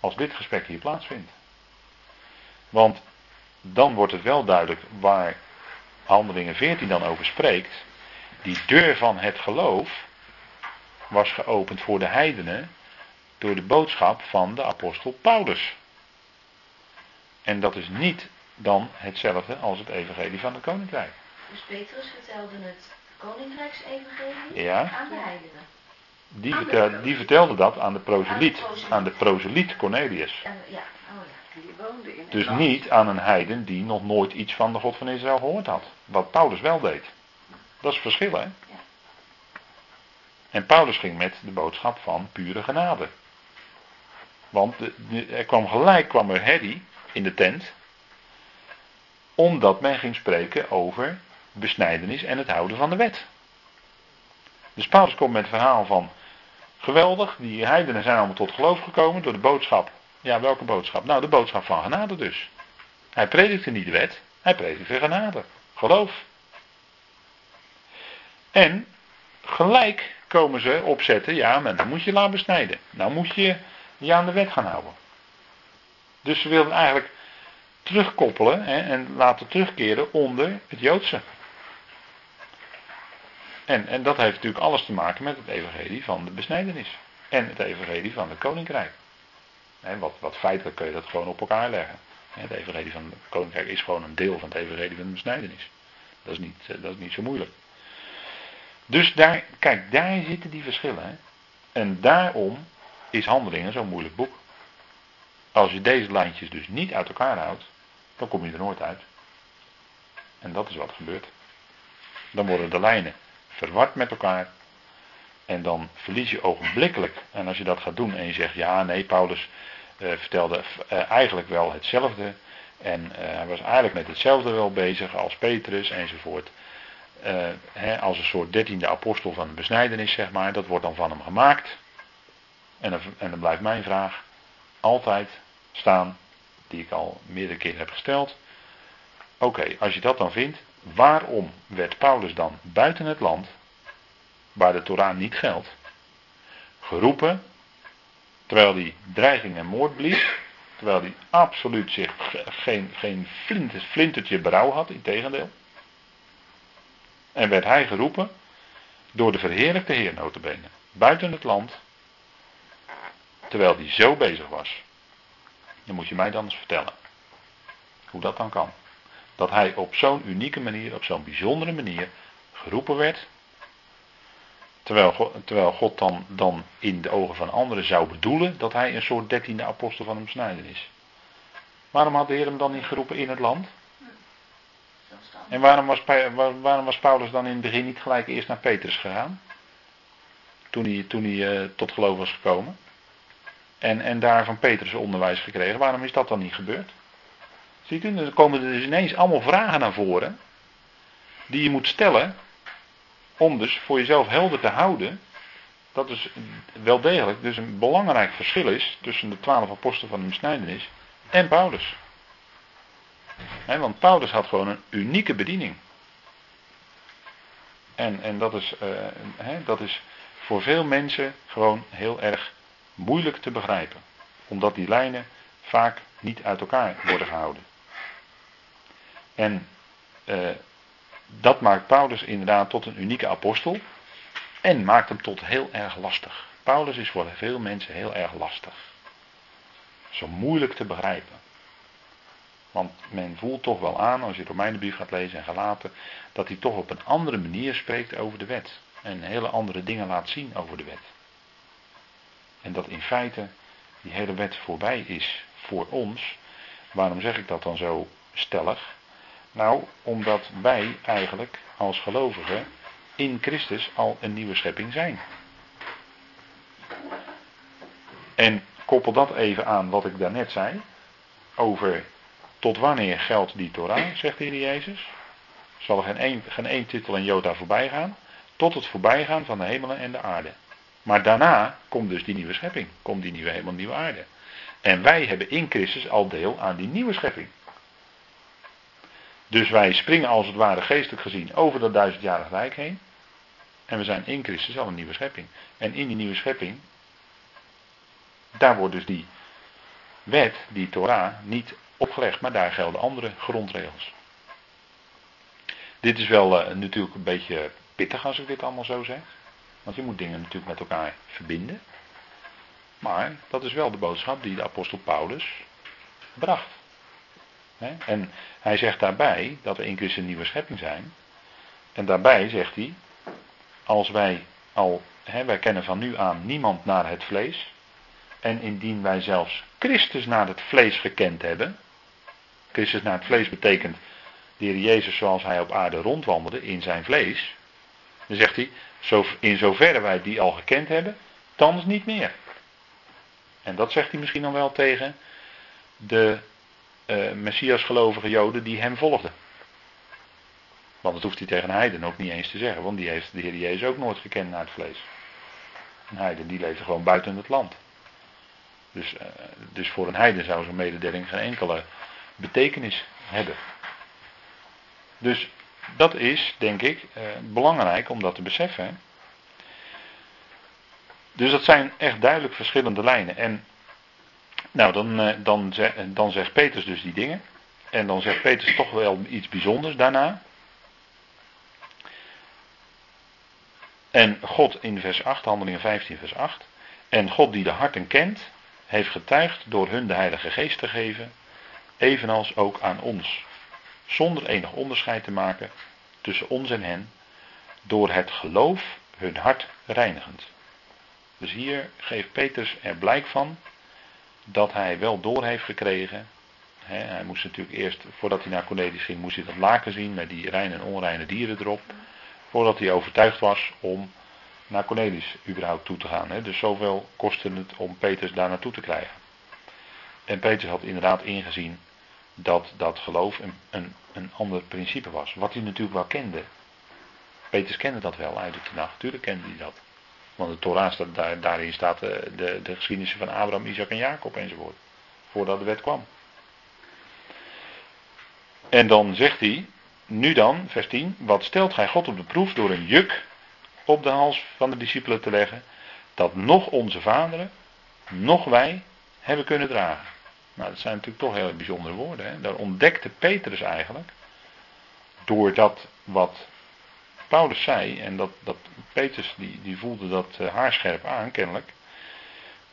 als dit gesprek hier plaatsvindt. Want dan wordt het wel duidelijk waar Handelingen 14 dan over spreekt. Die deur van het geloof was geopend voor de heidenen door de boodschap van de apostel Paulus. En dat is niet dan hetzelfde als het evangelie van het koninkrijk. Dus Petrus vertelde het koninkrijksevangelie Ja. aan de heidenen. Die, Aan de vertel- proseliet. die vertelde dat aan de proseliet, Aan de proseliet. Cornelius. En, ja, oh ja. Die woonde in het Dus land. niet aan een heiden die nog nooit iets van de God van Israël gehoord had. Wat Paulus wel deed. Dat is het verschil, hè? En Paulus ging met de boodschap van pure genade. Want de- de- er kwam gelijk kwam er herrie in de tent. Omdat men ging spreken over besnijdenis en het houden van de wet. Dus Paulus komt met het verhaal van. Geweldig, die heidenen zijn allemaal tot geloof gekomen door de boodschap. Ja, welke boodschap? Nou, de boodschap van genade dus. Hij predikte niet de wet, hij predikte genade. Geloof. En gelijk komen ze opzetten, ja, maar dan moet je laten besnijden. Nou moet je je aan de wet gaan houden. Dus ze wilden eigenlijk terugkoppelen hè, en laten terugkeren onder het Joodse. En, en dat heeft natuurlijk alles te maken met het evangelie van de besnijdenis. En het evangelie van het koninkrijk. Wat, wat feitelijk kun je dat gewoon op elkaar leggen. Het evangelie van het koninkrijk is gewoon een deel van het evangelie van de besnijdenis. Dat is niet, eh, dat is niet zo moeilijk. Dus daar, kijk, daar zitten die verschillen. Hè. En daarom is Handelingen zo'n moeilijk boek. Als je deze lijntjes dus niet uit elkaar houdt, dan kom je er nooit uit. En dat is wat gebeurt. Dan worden de lijnen verward met elkaar. En dan verlies je ogenblikkelijk. En als je dat gaat doen en je zegt, ja, nee, Paulus eh, vertelde eh, eigenlijk wel hetzelfde. En eh, hij was eigenlijk met hetzelfde wel bezig als Petrus enzovoort. Als een soort dertiende apostel van de besnijdenis, zeg maar. Dat wordt dan van hem gemaakt. En dan, en dan blijft mijn vraag altijd staan, die ik al meerdere keren heb gesteld. Oké, als je dat dan vindt, waarom werd Paulus dan buiten het land, waar de Torah niet geldt, geroepen, terwijl hij dreiging en moord blies, terwijl hij absoluut zich ge- geen, geen flint- flintertje berouw had, integendeel. En werd hij geroepen door de verheerlijkte Heer notabene, buiten het land, terwijl hij zo bezig was. Dan moet je mij dan eens vertellen hoe dat dan kan. Dat hij op zo'n unieke manier, op zo'n bijzondere manier geroepen werd. Terwijl, God- terwijl God dan, dan in de ogen van anderen zou bedoelen dat hij een soort dertiende apostel van hem snijden is. Waarom had de Heer hem dan niet geroepen in het land? En waarom was, waarom was Paulus dan in het begin niet gelijk eerst naar Petrus gegaan? Toen hij, toen hij eh, tot geloof was gekomen. En, en daar van Petrus onderwijs gekregen. Waarom is dat dan niet gebeurd? Ziet u, dan komen er dus ineens allemaal vragen naar voren. Die je moet stellen. Om dus voor jezelf helder te houden. Dat dus wel degelijk dus een belangrijk verschil is. Tussen de twaalf apostelen van de besnijdenis. En Paulus. Want Paulus had gewoon een unieke bediening. En, en dat, is, eh, dat is voor veel mensen gewoon heel erg moeilijk te begrijpen. Omdat die lijnen vaak niet uit elkaar worden gehouden. En eh, dat maakt Paulus inderdaad tot een unieke apostel. En maakt hem tot heel erg lastig. Paulus is voor veel mensen heel erg lastig. Zo moeilijk te begrijpen. Want men voelt toch wel aan, als je Romeinenbrief gaat lezen en Galaten, dat hij toch op een andere manier spreekt over de wet. En hele andere dingen laat zien over de wet. En dat in feite die hele wet voorbij is voor ons. Waarom zeg ik dat dan zo stellig? Nou, omdat wij eigenlijk als gelovigen in Christus al een nieuwe schepping zijn. En koppel dat even aan wat ik daarnet zei. Over tot wanneer geldt die Torah, zegt de Heer Jezus. Zal er geen één, geen één titel in Jota voorbij gaan. Tot het voorbijgaan van de hemelen en de aarde. Maar daarna komt dus die nieuwe schepping. Komt die nieuwe hemel, nieuwe aarde. En wij hebben in Christus al deel aan die nieuwe schepping. Dus wij springen als het ware geestelijk gezien over dat duizendjarig rijk heen. En we zijn in Christus al een nieuwe schepping. En in die nieuwe schepping, daar wordt dus die wet, die Torah, niet opgelegd, maar daar gelden andere grondregels. Dit is wel uh, natuurlijk een beetje pittig als ik dit allemaal zo zeg. Want je moet dingen natuurlijk met elkaar verbinden. Maar dat is wel de boodschap die de apostel Paulus bracht. En hij zegt daarbij dat we in Christus een nieuwe schepping zijn. En daarbij zegt hij, als wij al, wij kennen van nu aan niemand naar het vlees. En indien wij zelfs Christus naar het vlees gekend hebben. Christus naar het vlees betekent de Heer Jezus zoals hij op aarde rondwandelde in zijn vlees. Dan zegt hij, in zoverre wij die al gekend hebben, thans niet meer. En dat zegt hij misschien dan wel tegen de uh, Messias-gelovige Joden die hem volgden. Want dat hoeft hij tegen een heiden ook niet eens te zeggen, want die heeft de Heer Jezus ook nooit gekend naar het vlees. Een heiden die leefde gewoon buiten het land. Dus, uh, dus voor een heiden zou zo'n mededeling geen enkele betekenis hebben. Dus dat is, denk ik, uh, belangrijk om dat te beseffen. Dus dat zijn echt duidelijk verschillende lijnen. En nou, dan, uh, dan, dan zegt Peters dus die dingen. En dan zegt Peters toch wel iets bijzonders daarna. En God in vers 8, handelingen 15 vers 8. En God die de harten kent, heeft getuigd door hun de Heilige Geest te geven, evenals ook aan ons. Zonder enig onderscheid te maken tussen ons en hen, door het geloof hun hart reinigend. Dus hier geeft Peters er blijk van dat hij wel door heeft gekregen. hij moest natuurlijk eerst, voordat hij naar Cornelius ging, moest hij dat laken zien met die reine en onreine dieren erop. Voordat hij overtuigd was om naar Cornelius überhaupt toe te gaan. Dus zoveel kostte het om Peters daar naartoe te krijgen. En Peters had inderdaad ingezien dat dat geloof een, een, een ander principe was. Wat hij natuurlijk wel kende. Peters kende dat wel uit de. Natuurlijk kende hij dat. Want de Torah staat, daar, daarin staat de, de, de geschiedenis van Abraham, Isaac en Jacob enzovoort. Voordat de wet kwam. En dan zegt hij, nu dan, vers 10, wat stelt gij God op de proef door een juk op de hals van de discipelen te leggen, dat nog onze vaderen, nog wij hebben kunnen dragen. Nou, dat zijn natuurlijk toch hele bijzondere woorden. Hè? Daar ontdekte Petrus eigenlijk, door dat wat Paulus zei, en dat, dat Petrus die, die voelde dat uh, haarscherp aan, kennelijk,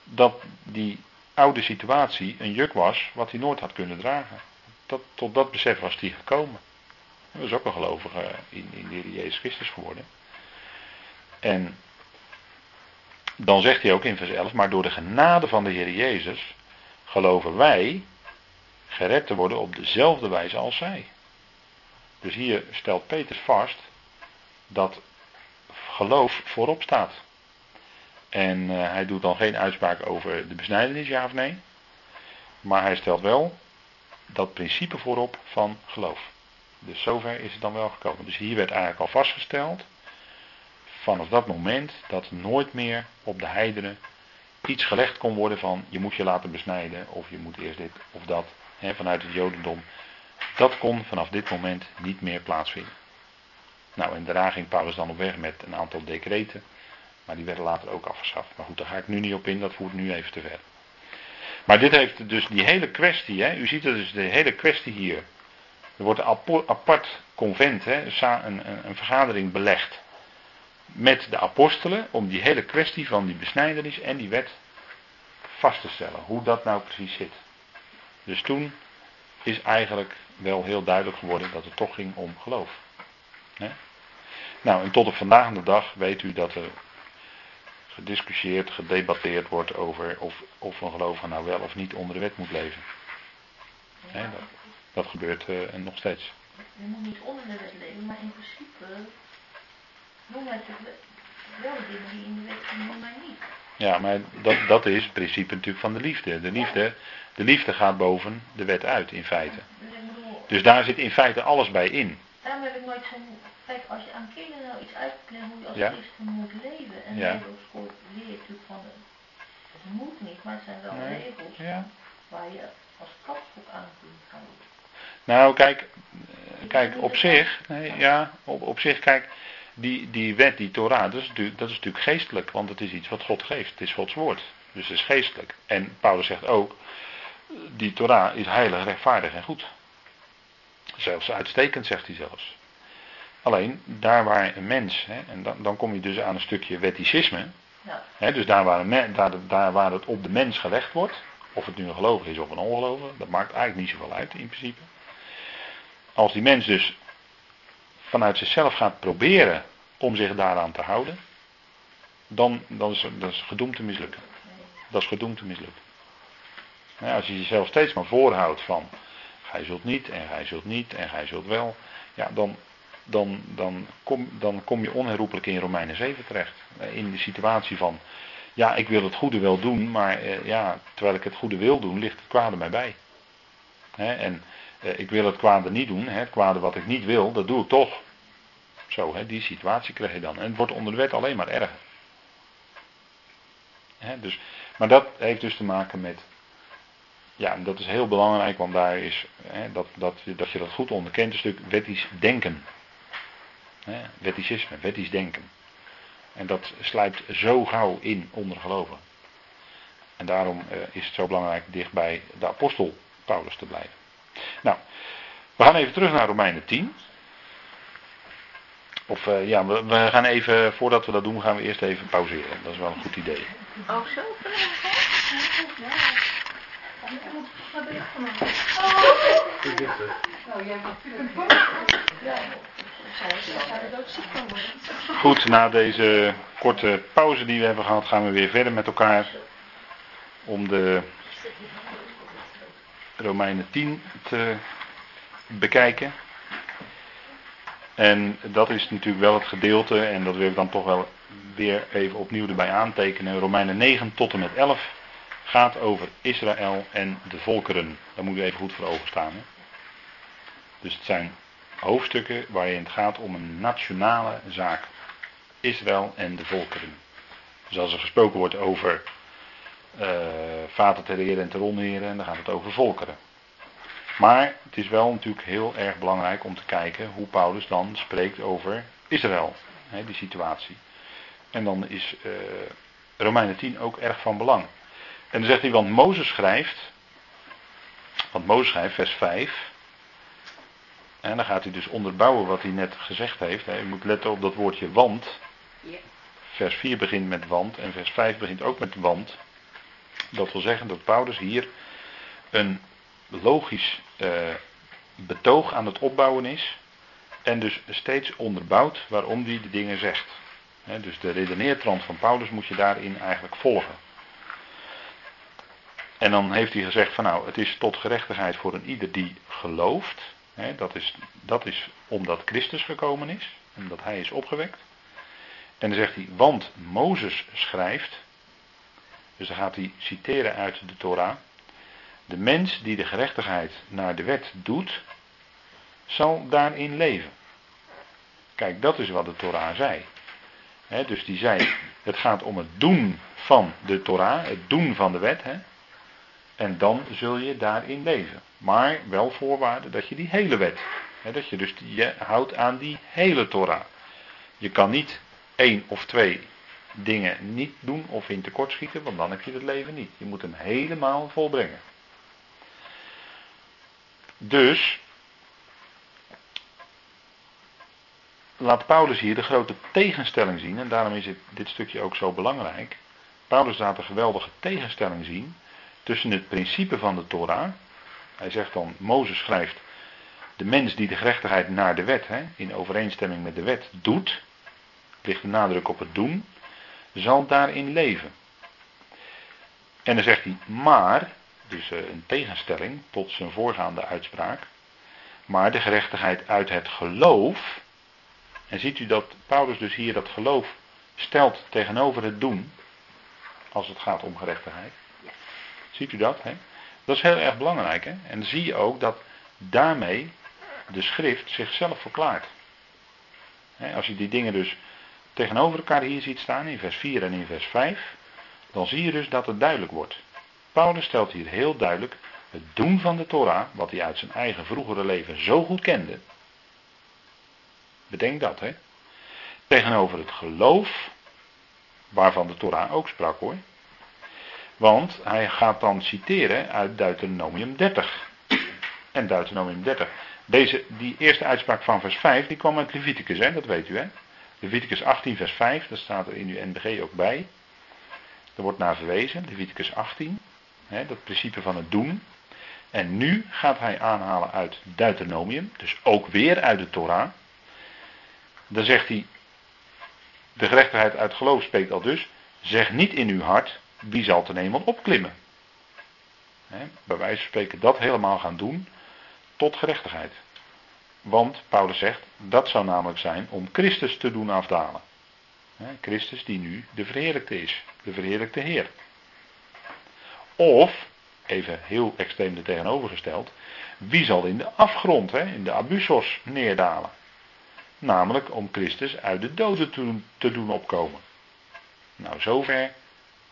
dat die oude situatie een juk was wat hij nooit had kunnen dragen. Tot dat besef was hij gekomen. Hij was ook een gelovige in, in de Heer Jezus Christus geworden. En dan zegt hij ook in vers 11, maar door de genade van de Heer Jezus geloven wij gered te worden op dezelfde wijze als zij. Dus hier stelt Peter vast dat geloof voorop staat. En uh, hij doet dan geen uitspraak over de besnijdenis, ja of nee. Maar hij stelt wel dat principe voorop van geloof. Dus zover is het dan wel gekomen. Dus hier werd eigenlijk al vastgesteld, vanaf dat moment, dat nooit meer op de heidenen iets gelegd kon worden van je moet je laten besnijden of je moet eerst dit of dat hè, vanuit het Jodendom. Dat kon vanaf dit moment niet meer plaatsvinden. Nou, en daarna ging Paulus dan op weg met een aantal decreten, maar die werden later ook afgeschaft. Maar goed, daar ga ik nu niet op in, dat voert nu even te ver. Maar dit heeft dus die hele kwestie, hè, u ziet het dus de hele kwestie hier. Er wordt een apart convent, hè, een, een, een vergadering belegd met de apostelen om die hele kwestie van die besnijdenis en die wet vast te stellen. Hoe dat nou precies zit. Dus toen is eigenlijk wel heel duidelijk geworden dat het toch ging om geloof. Nou, en tot op vandaag de dag weet u dat er gediscussieerd, gedebatteerd wordt over of, of een gelovige nou wel of niet onder de wet moet leven. Dat, dat gebeurt uh, nog steeds. Je moet niet onder de wet leven, maar in principe wel dingen die in de wet mij niet. Ja, maar dat, dat is het principe natuurlijk van de liefde. De liefde, de liefde gaat boven de wet uit, in feite. Dus daar zit in feite alles bij in. Daarom heb ik nooit zo'n... Kijk, als je aan kinderen nou iets uitlegt hoe je als Ja. christen moet leven. En Ja. ja. op school leer je natuurlijk van... Het moet niet, maar het zijn wel Nee. regels Ja. waar je als kapstok aan kunt gaan doen. Nou, kijk, eh, kijk op zich, nee, ja, op, op zich, kijk, die, die wet, die Torah, dat is, natuurlijk, dat is natuurlijk geestelijk, want het is iets wat God geeft. Het is Gods woord, dus het is geestelijk. En Paulus zegt ook, die Torah is heilig, rechtvaardig en goed. Zelfs uitstekend, zegt hij zelfs. Alleen, daar waar een mens, hè, en dan, dan kom je dus aan een stukje wetticisme, Ja. Hè, dus daar waar, een daar, daar waar het op de mens gelegd wordt, of het nu een gelovige is of een ongelovige, dat maakt eigenlijk niet zoveel uit in principe. Als die mens dus vanuit zichzelf gaat proberen om zich daaraan te houden, dan, dan is dat is gedoemd te mislukken. Dat is gedoemd te mislukken. Als je jezelf steeds maar voorhoudt van, gij zult niet en gij zult niet en gij zult wel, ja, dan, dan, dan, kom, dan kom je onherroepelijk in Romeinen 7 terecht. Eh, In de situatie van, ja, ik wil het goede wel doen, maar eh, ja, terwijl ik het goede wil doen, ligt het kwade mij bij. En ik wil het kwade niet doen, het kwade wat ik niet wil, dat doe ik toch. Zo, die situatie krijg je dan. En het wordt onder de wet alleen maar erger. Dus, maar dat heeft dus te maken met, ja, en dat is heel belangrijk, want daar is, dat, dat, dat je dat goed onderkent, een stuk wettisch denken. Wetticisme, wettisch denken. En dat slijpt zo gauw in onder geloven. En daarom eh, is het zo belangrijk dicht bij de apostel Paulus te blijven. Nou, we gaan even terug naar Romeinen 10. Of eh, ja, we, we gaan even, voordat we dat doen, gaan we eerst even pauzeren. Dat is wel een goed idee. Oh, zo? Goed, na deze korte pauze die we hebben gehad, gaan we weer verder met elkaar. Om de Romeinen 10 te bekijken. En dat is natuurlijk wel het gedeelte, en dat wil ik dan toch wel weer even opnieuw erbij aantekenen. Romeinen 9 tot en met 11 gaat over Israël en de volkeren. Daar moet u even goed voor ogen staan. Hè? Dus het zijn hoofdstukken waarin het gaat om een nationale zaak. Israël en de volkeren. Dus als er gesproken wordt over eh vaten ter ere en ter onere, dan gaat het over volkeren. Maar het is wel natuurlijk heel erg belangrijk om te kijken hoe Paulus dan spreekt over Israël, hè, die situatie. En dan is eh, Romeinen 10 ook erg van belang. En dan zegt hij, want Mozes schrijft, want Mozes schrijft, vers 5, en dan gaat hij dus onderbouwen wat hij net gezegd heeft. Hè. Je moet letten op dat woordje want. Vers 4 begint met want en vers 5 begint ook met want. Dat wil zeggen dat Paulus hier een logisch eh, betoog aan het opbouwen is. En dus steeds onderbouwt waarom hij de dingen zegt. Dus de redeneertrand van Paulus moet je daarin eigenlijk volgen. En dan heeft hij gezegd van nou, het is tot gerechtigheid voor een ieder die gelooft. Dat, is, dat is omdat Christus gekomen is, omdat hij is opgewekt. En dan zegt hij, want Mozes schrijft, dus dan gaat hij citeren uit de Torah. De mens die de gerechtigheid naar de wet doet, zal daarin leven. Kijk, dat is wat de Torah zei. Dus die zei, het gaat om het doen van de Torah, het doen van de wet. En dan zul je daarin leven. Maar wel voorwaarde dat je die hele wet, dat je dus je houdt aan die hele Torah. Je kan niet één of twee dingen niet doen of in tekort schieten, want dan heb je het leven niet. Je moet hem helemaal volbrengen. Dus, laat Paulus hier de grote tegenstelling zien, en daarom is dit stukje ook zo belangrijk. Paulus laat een geweldige tegenstelling zien tussen het principe van de Torah. Hij zegt dan, Mozes schrijft, de mens die de gerechtigheid naar de wet, hè, in overeenstemming met de wet, doet, ligt de nadruk op het doen, zal daarin leven. En dan zegt hij, maar, dus eh, een tegenstelling tot zijn voorgaande uitspraak, maar de gerechtigheid uit het geloof, en ziet u dat Paulus dus hier dat geloof stelt tegenover het doen, als het gaat om gerechtigheid. Ziet u dat? Hè? Dat is heel erg belangrijk. Hè? En zie je ook dat daarmee de schrift zichzelf verklaart. Als je die dingen dus tegenover elkaar hier ziet staan, in vers 4 en in vers 5, dan zie je dus dat het duidelijk wordt. Paulus stelt hier heel duidelijk het doen van de Torah, wat hij uit zijn eigen vroegere leven zo goed kende. Bedenk dat, hè. Tegenover het geloof, waarvan de Torah ook sprak hoor. Want hij gaat dan citeren uit Deuteronomium 30. En Deuteronomium 30. Deze, die eerste uitspraak van vers 5, die kwam uit Leviticus, hè, dat weet u hè. Leviticus 18 vers 5, dat staat er in uw NBG ook bij. Er wordt naar verwezen, Leviticus 18. Hè, dat principe van het doen. En nu gaat hij aanhalen uit Deuteronomium, dus ook weer uit de Torah. Dan zegt hij, de gerechtigheid uit geloof spreekt al dus, zeg niet in uw hart, wie zal ten hemel opklimmen. He, bij wijze van spreken dat helemaal gaan doen tot gerechtigheid. Want Paulus zegt, dat zou namelijk zijn om Christus te doen afdalen. Christus die nu de verheerlijkte is, de verheerlijkte Heer. Of, even heel extreem de tegenovergesteld, wie zal in de afgrond, in de abyssos neerdalen? Namelijk om Christus uit de doden te doen opkomen. Nou, zover,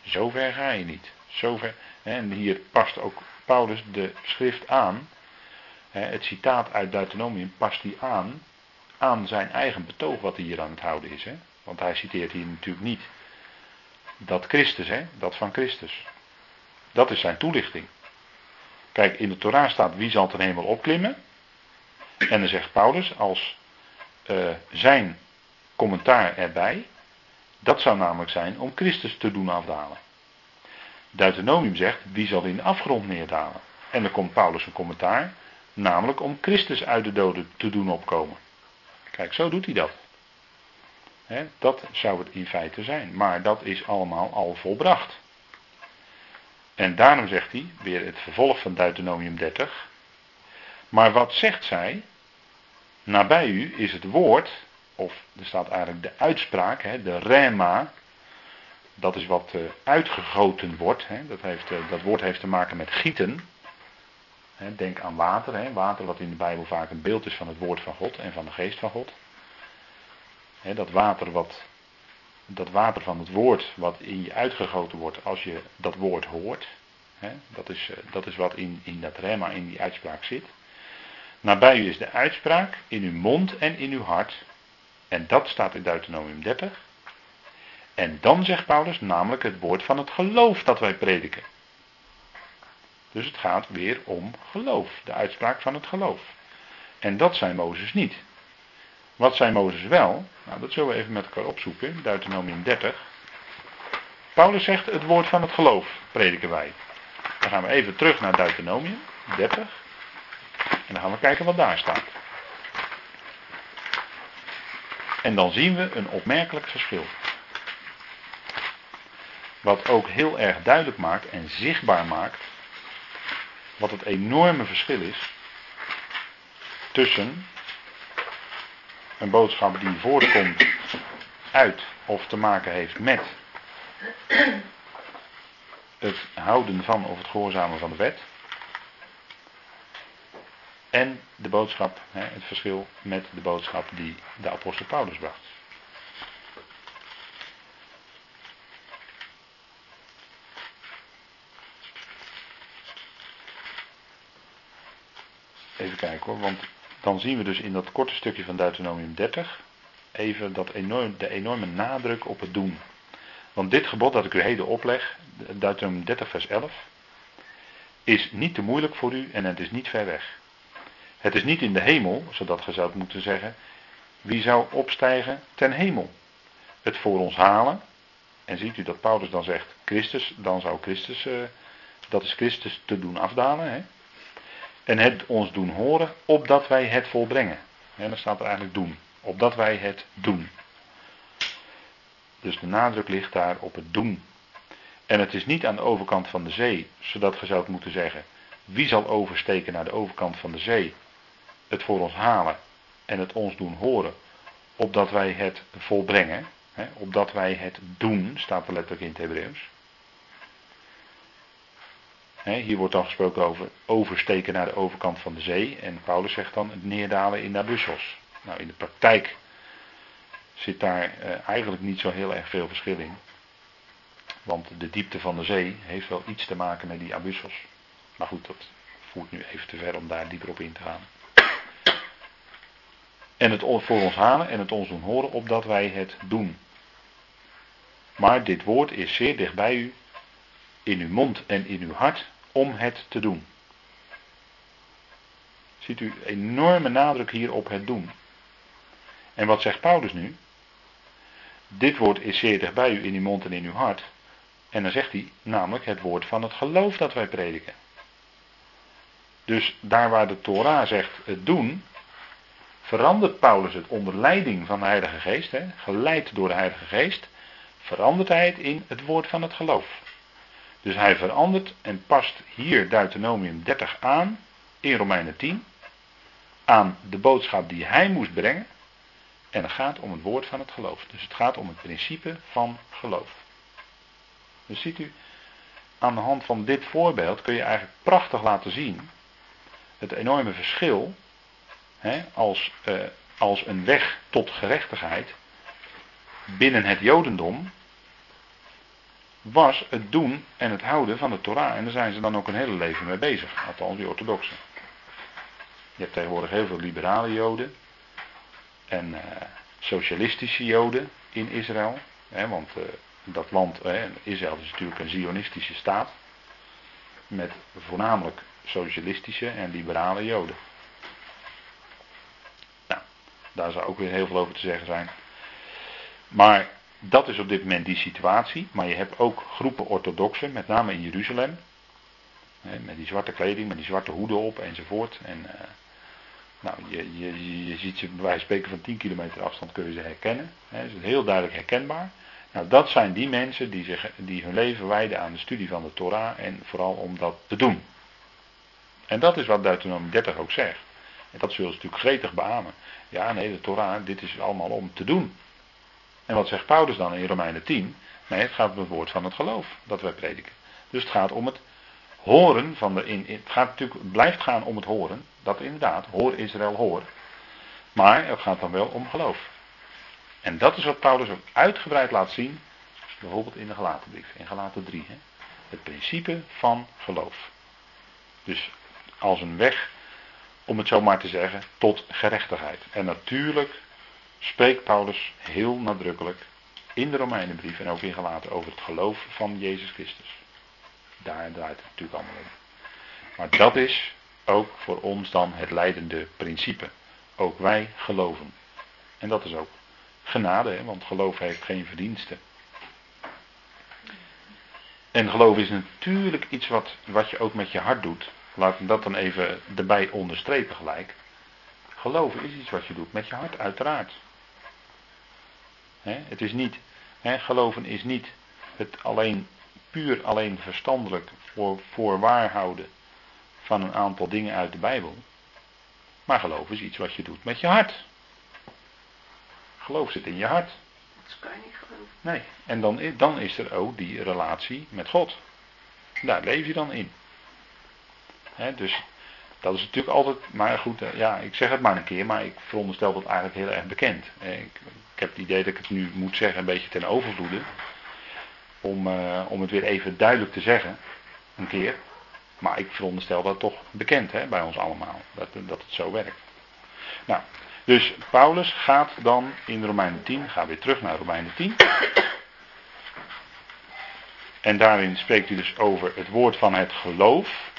zover ga je niet. Zover, en hier past ook Paulus de schrift aan. Het citaat uit Deuteronomium past hij aan aan zijn eigen betoog wat hij hier aan het houden is. Hè? Want hij citeert hier natuurlijk niet dat Christus, hè? dat van Christus. Dat is zijn toelichting. Kijk, in de Torah staat wie zal ten hemel opklimmen. En dan zegt Paulus als uh, zijn commentaar erbij. Dat zou namelijk zijn om Christus te doen afdalen. Deuteronomium zegt wie zal in de afgrond neerdalen. En dan komt Paulus een commentaar. Namelijk om Christus uit de doden te doen opkomen. Kijk, zo doet hij dat. dat zou het in feite zijn. Maar dat is allemaal al volbracht. En daarom zegt hij, weer het vervolg van Deuteronomium 30. Maar wat zegt zij? Nabij u is het woord, of er staat eigenlijk de uitspraak, de rema. Dat is wat uh, uitgegoten wordt. Dat, heeft, uh, dat woord heeft te maken met gieten. Denk aan water. Water wat in de Bijbel vaak een beeld is van het woord van God en van de geest van God. Dat water, wat, dat water van het woord wat in je uitgegoten wordt als je dat woord hoort. Dat is, eh, dat is wat in, in dat rema, in die uitspraak zit. Nabij u is de uitspraak in uw mond en in uw hart. En dat staat in Deuteronomium 30. En dan zegt Paulus namelijk het woord van het geloof dat wij prediken. Dus het gaat weer om geloof, de uitspraak van het geloof. En dat zei Mozes niet. Wat zei Mozes wel? Nou, dat zullen we even met elkaar opzoeken, Deuteronomium 30. Paulus zegt het woord van het geloof prediken wij. Dan gaan we even terug naar Deuteronomium 30. En dan gaan we kijken wat daar staat. En dan zien we een opmerkelijk verschil. Wat ook heel erg duidelijk maakt en zichtbaar maakt wat het enorme verschil is tussen een boodschap die voortkomt uit of te maken heeft met het houden van of het gehoorzamen van de wet. En de boodschap, het verschil met de boodschap die de apostel Paulus bracht. Even kijken hoor, want dan zien we dus in dat korte stukje van Deuteronomium 30 even dat enorm, de enorme nadruk op het doen. Want dit gebod dat ik u heden opleg, Deuteronomium 30 vers 11, is niet te moeilijk voor u en het is niet ver weg. Het is niet in de hemel, zodat ge zou moeten zeggen, wie zou opstijgen ten hemel? Het voor ons halen. En ziet u dat Paulus dan zegt Christus, dan zou Christus, eh, dat is Christus te doen afdalen. Hè? En het ons doen horen, opdat wij het volbrengen. En dan staat er eigenlijk doen. Opdat wij het doen. Dus de nadruk ligt daar op het doen. En het is niet aan de overkant van de zee, zodat je zou moeten zeggen: wie zal oversteken naar de overkant van de zee, het voor ons halen en het ons doen horen, opdat wij het volbrengen, opdat wij het doen, staat er letterlijk in het Hebreeuws. hier wordt dan gesproken over oversteken naar de overkant van de zee. En Paulus zegt dan het neerdalen in Nabussos. Nou, in de praktijk zit daar eh, eigenlijk niet zo heel erg veel verschil in. Want de diepte van de zee heeft wel iets te maken met die Abyssos. Maar goed, dat voert nu even te ver om daar dieper op in te gaan. En het voor ons halen en het ons doen horen opdat wij het doen. Maar dit woord is zeer dicht bij u, in uw mond en in uw hart, om het te doen. Ziet u enorme nadruk hier op het doen. En wat zegt Paulus nu? Dit woord is zeer dicht bij u in uw mond en in uw hart. En dan zegt hij namelijk het woord van het geloof dat wij prediken. Dus daar waar de Torah zegt het doen, verandert Paulus het onder leiding van de Heilige Geest, hè, geleid door de Heilige Geest, verandert hij het in het woord van het geloof. Dus hij verandert en past hier Deuteronomium 30 aan, in Romeinen 10, aan de boodschap die hij moest brengen. En het gaat om het woord van het geloof. Dus het gaat om het principe van geloof. Dus ziet u, aan de hand van dit voorbeeld kun je eigenlijk prachtig laten zien het enorme verschil hè, als, eh, als een weg tot gerechtigheid binnen het Jodendom was het doen en het houden van de Torah. En daar zijn ze dan ook een hele leven mee bezig, althans die orthodoxen. Je hebt tegenwoordig heel veel liberale Joden en eh, socialistische Joden in Israël. Hè, want uh, dat land, Israël is natuurlijk een zionistische staat. Met voornamelijk socialistische en liberale Joden. Nou, daar zou ook weer heel veel over te zeggen zijn. Maar dat is op dit moment die situatie. Maar je hebt ook groepen orthodoxen, met name in Jeruzalem. Met die zwarte kleding, met die zwarte hoeden op enzovoort. En uh, nou, je, je, je ziet ze bij wijze van spreken van 10 kilometer afstand kun je ze herkennen. Hè, is heel duidelijk herkenbaar. Nou, dat zijn die mensen die, zich, die hun leven wijden aan de studie van de Torah en vooral om dat te doen. En dat is wat Deuteronomie 30 ook zegt. En dat zullen ze natuurlijk gretig beamen. Ja, nee, de Torah, dit is allemaal om te doen. En wat zegt Paulus dan in Romeinen 10? Nee, het gaat om het woord van het geloof dat wij prediken. Dus het gaat om het horen van de. In, het gaat natuurlijk, blijft gaan om het horen. Dat inderdaad, hoor Israël, hoor. Maar het gaat dan wel om geloof. En dat is wat Paulus ook uitgebreid laat zien, bijvoorbeeld in de Galatenbrief, in Galaten 3. Hè? Het principe van geloof. Dus als een weg, om het zo maar te zeggen, tot gerechtigheid. En natuurlijk spreekt Paulus heel nadrukkelijk in de Romeinenbrief en ook in Galaten over het geloof van Jezus Christus. Daar draait het natuurlijk allemaal om. Maar dat is ook voor ons dan het leidende principe. Ook wij geloven. En dat is ook genade, hè, want geloof heeft geen verdiensten. En geloof is natuurlijk iets wat, wat je ook met je hart doet. Laat me dat dan even erbij onderstrepen gelijk. Geloven is iets wat je doet met je hart, uiteraard. het is niet, geloven is niet het alleen, puur alleen verstandelijk voor, voor waarhouden van een aantal dingen uit de Bijbel. Maar geloven is iets wat je doet met je hart. Geloof zit in je hart. Dat kan je niet geloven. Nee, en dan, dan is er ook die relatie met God. Daar leef je dan in. dus dat is natuurlijk altijd, maar goed, eh, ja, ik zeg het maar een keer, maar ik veronderstel dat eigenlijk heel erg bekend. Ik, ik heb het idee dat ik het nu moet zeggen een beetje ten overvloede. Om, uh, om het weer even duidelijk te zeggen, een keer. Maar ik veronderstel dat toch bekend hè, bij ons allemaal, dat, dat het zo werkt. Nou, dus Paulus gaat dan in Romeinen 10, ga weer terug naar Romeinen 10. En daarin spreekt hij dus over het woord van het geloof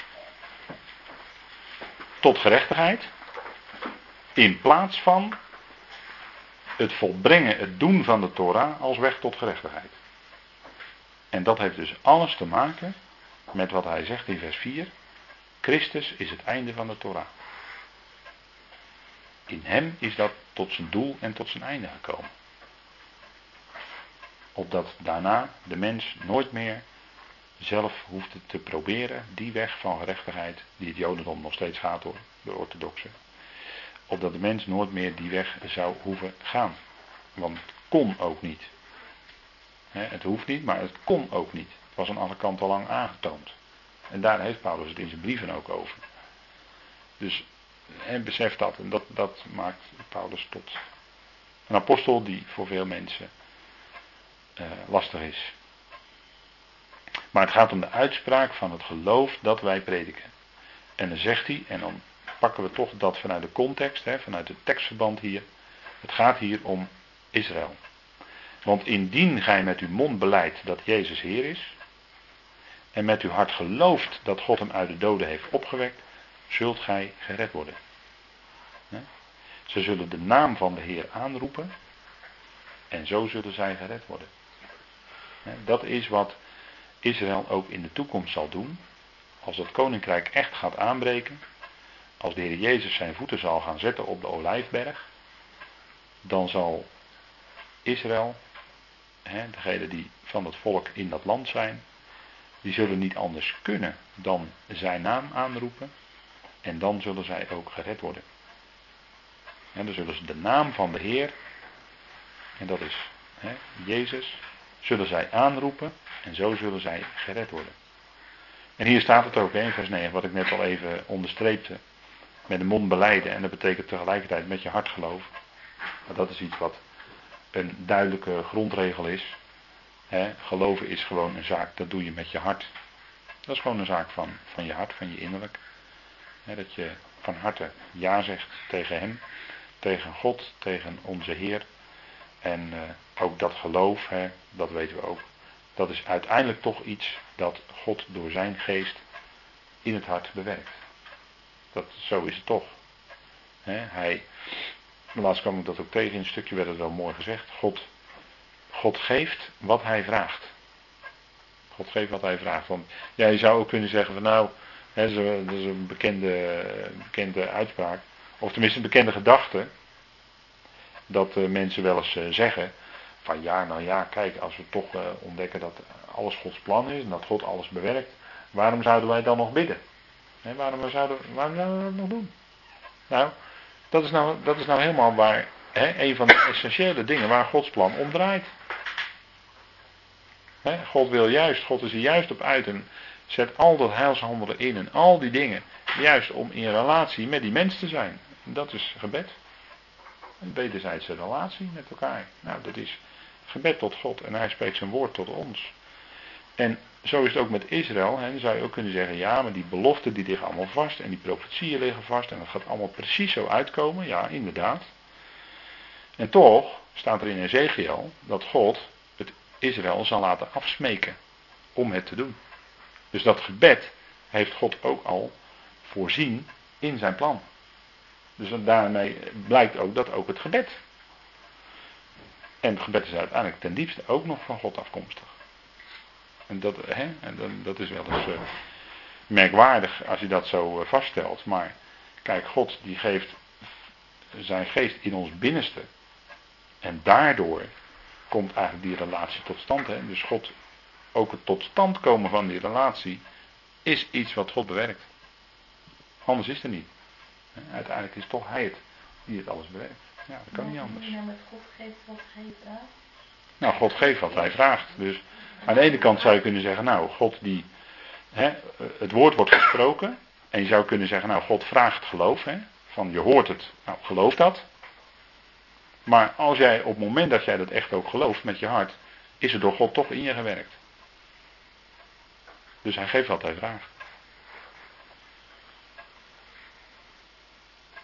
tot gerechtigheid. In plaats van het volbrengen, het doen van de Torah als weg tot gerechtigheid. En dat heeft dus alles te maken met wat hij zegt in vers 4. Christus is het einde van de Torah. In hem is dat tot zijn doel en tot zijn einde gekomen. Opdat daarna de mens nooit meer zelf hoeft te proberen die weg van gerechtigheid, die het Jodendom nog steeds gaat door de orthodoxen. Opdat de mens nooit meer die weg zou hoeven gaan. Want het kon ook niet. het hoeft niet, maar het kon ook niet. Was aan alle kanten al lang aangetoond. En daar heeft Paulus het in zijn brieven ook over. Dus en besef dat. En dat, dat maakt Paulus tot een apostel die voor veel mensen uh, lastig is. Maar het gaat om de uitspraak van het geloof dat wij prediken. En dan zegt hij, en dan pakken we toch dat vanuit de context, hè, vanuit het tekstverband hier. Het gaat hier om Israël. Want indien gij met uw mond beleidt dat Jezus Heer is, en met uw hart gelooft dat God hem uit de doden heeft opgewekt, zult gij gered worden. Ze zullen de naam van de Heer aanroepen en zo zullen zij gered worden. Dat is wat Israël ook in de toekomst zal doen. Als het koninkrijk echt gaat aanbreken, als de Heer Jezus zijn voeten zal gaan zetten op de olijfberg, dan zal Israël, degenen die van het volk in dat land zijn, die zullen niet anders kunnen dan zijn naam aanroepen en dan zullen zij ook gered worden. En dan zullen ze de naam van de Heer, en dat is hè, Jezus, zullen zij aanroepen en zo zullen zij gered worden. En hier staat het ook in vers 9, wat ik net al even onderstreepte. Met de mond beleiden en dat betekent tegelijkertijd met je hart geloven. Maar dat is iets wat een duidelijke grondregel is. Geloven is gewoon een zaak, dat doe je met je hart. Dat is gewoon een zaak van, van je hart, van je innerlijk. dat je van harte ja zegt tegen Hem, tegen God, tegen onze Heer. En uh, ook dat geloof, dat weten we ook, dat is uiteindelijk toch iets dat God door zijn geest in het hart bewerkt. Dat, zo is het toch. Hij, laatst kwam ik dat ook tegen, in een stukje werd het wel mooi gezegd. God, God geeft wat hij vraagt. God geeft wat hij vraagt. Want ja, je zou ook kunnen zeggen van nou, hè, dat is een bekende, bekende uitspraak. Of tenminste een bekende gedachte. Dat uh, mensen wel eens uh, zeggen van ja, nou ja, kijk, als we toch uh, ontdekken dat alles Gods plan is en dat God alles bewerkt, waarom zouden wij dan nog bidden? Nee, waarom, zouden, waarom we dat nog doen? Nou, dat is nou, dat is nou helemaal waar, hè, een van de essentiële dingen waar Gods plan om draait. God wil juist, God is er juist op uit en zet al dat heilshandelen in en al die dingen, juist om in relatie met die mens te zijn. En dat is gebed. Een wederzijdse relatie met elkaar. Nou, dat is gebed tot God en hij spreekt zijn woord tot ons. En zo is het ook met Israël. Hè. Dan zou je ook kunnen zeggen, ja, maar die beloften die liggen allemaal vast en die profetieën liggen vast en dat gaat allemaal precies zo uitkomen. Ja, inderdaad. En toch staat er in Ezekiel dat God Israël zal laten afsmeken om het te doen. Dus dat gebed heeft God ook al voorzien in zijn plan. Dus daarmee blijkt ook dat ook het gebed en het gebed is uiteindelijk ten diepste ook nog van God afkomstig. En dat, hè, en dat is wel eens uh, merkwaardig als je dat zo uh, vaststelt. Maar kijk, God die geeft zijn geest in ons binnenste. En daardoor komt eigenlijk die relatie tot stand. Hè? Dus God, ook het tot stand komen van die relatie, is iets wat God bewerkt. Anders is het niet. Uiteindelijk is toch Hij het die het alles bewerkt. Ja, dat kan niet anders. Nou met God geeft wat geeft Nou, God geeft wat hij vraagt. Dus aan de ene kant zou je kunnen zeggen, nou, God die, hè, het woord wordt gesproken. En je zou kunnen zeggen, nou, God vraagt geloof. Hè, van je hoort het, nou, geloof dat. Maar als jij op het moment dat jij dat echt ook gelooft met je hart, is er door God toch in je gewerkt. Dus hij geeft wat hij vraagt.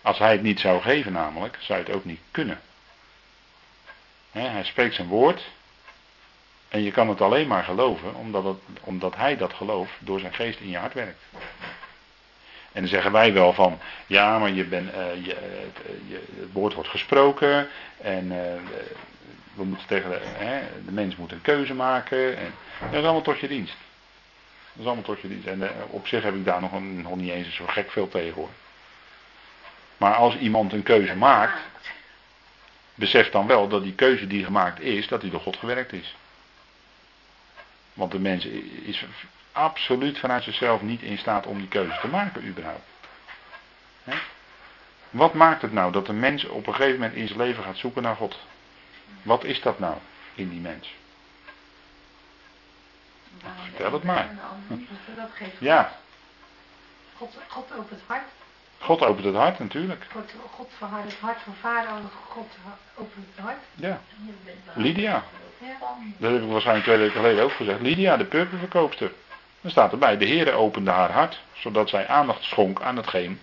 Als hij het niet zou geven namelijk, zou je het ook niet kunnen. hij spreekt zijn woord. En je kan het alleen maar geloven omdat, het, omdat hij dat geloof door zijn geest in je hart werkt. En dan zeggen wij wel van, ja, maar je bent, eh, het, eh, je, het woord wordt gesproken en eh, we moeten tegen de, hè, de mens moet een keuze maken. En, dat is allemaal tot je dienst. Dat is allemaal tot je dienst. En eh, op zich heb ik daar nog, een, nog niet eens zo gek veel tegen hoor. Maar als iemand een keuze maakt, besef dan wel dat die keuze die gemaakt is, dat die door God gewerkt is. Want de mens is absoluut vanuit zichzelf niet in staat om die keuze te maken, überhaupt. Wat maakt het nou dat een mens op een gegeven moment in zijn leven gaat zoeken naar God? Wat is dat nou in die mens? Waarom Vertel het maar. Dat geeft Ja, God, God opent het hart. God opent het hart natuurlijk. God, God verhardt het hart van vader. God opent het hart. Ja, Lydia. Ja. Dat heb ik waarschijnlijk twee weken geleden ook gezegd. Lydia, de purperverkoopster. Dan staat erbij, de Heere opende haar hart, zodat zij aandacht schonk aan hetgeen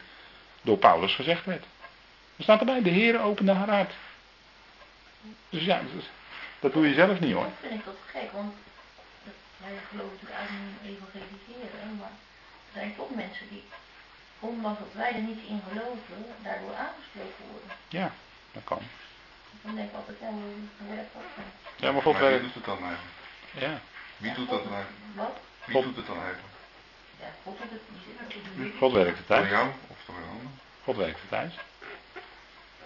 door Paulus gezegd werd. Dan staat erbij, de Heere opende haar hart. Dus ja, dat, dat doe je zelf niet hoor. Dat vind ik toch gek, want wij geloven natuurlijk eigenlijk niet evangeliseren, maar er zijn toch mensen die, ondanks dat wij er niet in geloven, daardoor aangesproken worden. Ja, dat kan. Dan denk ik altijd, ja, hoe werkt dat dan? Ja, maar God Maar wie werkt. doet het dan eigenlijk? Ja, Wie doet dat dan eigenlijk? Wat? Wie God. doet het dan eigenlijk? Ja, God doet het, de God werkt het Door uit. jou of door een ander? God werkt het uit.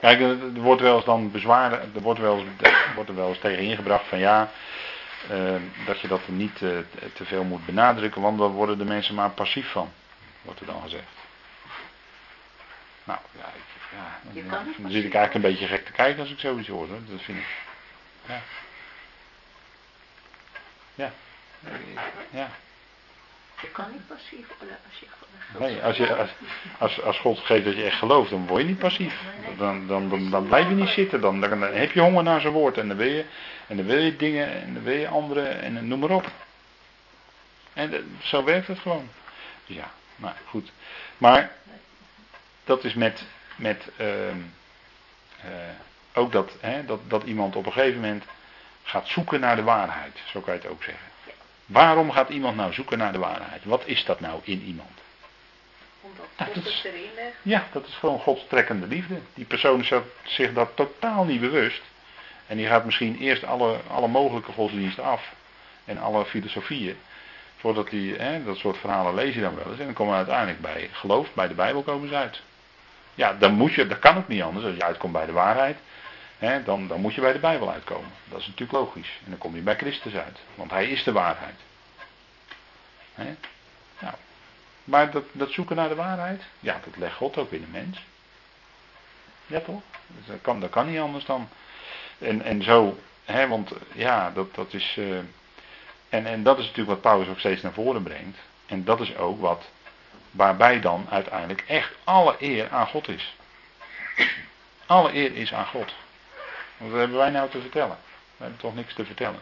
Kijk, er wordt wel eens dan bezwaar, er wordt, wel eens, er wordt er wel eens tegen ingebracht van ja, eh, dat je dat er niet eh, te- veel moet benadrukken, want dan worden de mensen maar passief van, wordt er dan gezegd. Nou, ja, ik, ja Je dan, kan niet dan zit ik eigenlijk een beetje gek te kijken als ik zoiets hoor, hoor. dat vind ik. Ja. Ja. Ja. Je kan niet passief worden als je. Nee, als, je, als, als, als God geeft dat je echt gelooft, dan word je niet passief. Dan, dan, dan, blijf je niet zitten. Dan, dan heb je honger naar zijn woord. En dan wil je, en dan wil je dingen en dan wil je anderen en noem maar op. En zo werkt het gewoon. Ja, nou goed. Maar dat is met, met ehm, eh, ook dat, hè, dat, dat iemand op een gegeven moment gaat zoeken naar de waarheid. Zo kan je het ook zeggen. Waarom gaat iemand nou zoeken naar de waarheid? Wat is dat nou in iemand? Omdat Ja, God dat is- het erin legt. Ja, dat is gewoon Gods trekkende liefde. Die persoon is zich dat totaal niet bewust. En die gaat misschien eerst alle, alle mogelijke godsdiensten af. En alle filosofieën. Voordat die, hè, dat soort verhalen lees je dan wel eens. En dan komen we uiteindelijk bij geloof, bij de Bijbel komen ze uit. Ja, dan moet je, dat kan ook niet anders. Als je uitkomt bij de waarheid, dan, dan moet je bij de Bijbel uitkomen. Dat is natuurlijk logisch. En dan kom je bij Christus uit. Want hij is de waarheid. Nou, maar dat, dat zoeken naar de waarheid, ja, dat legt God ook in de mens. Ja toch? Dat, kan, kan niet anders dan. En, en zo, want ja, dat, dat is. eh, en, en dat is natuurlijk wat Paulus ook steeds naar voren brengt. En dat is ook wat. Waarbij dan uiteindelijk echt alle eer aan God is. Alle eer is aan God. Wat hebben wij nou te vertellen? We hebben toch niks te vertellen.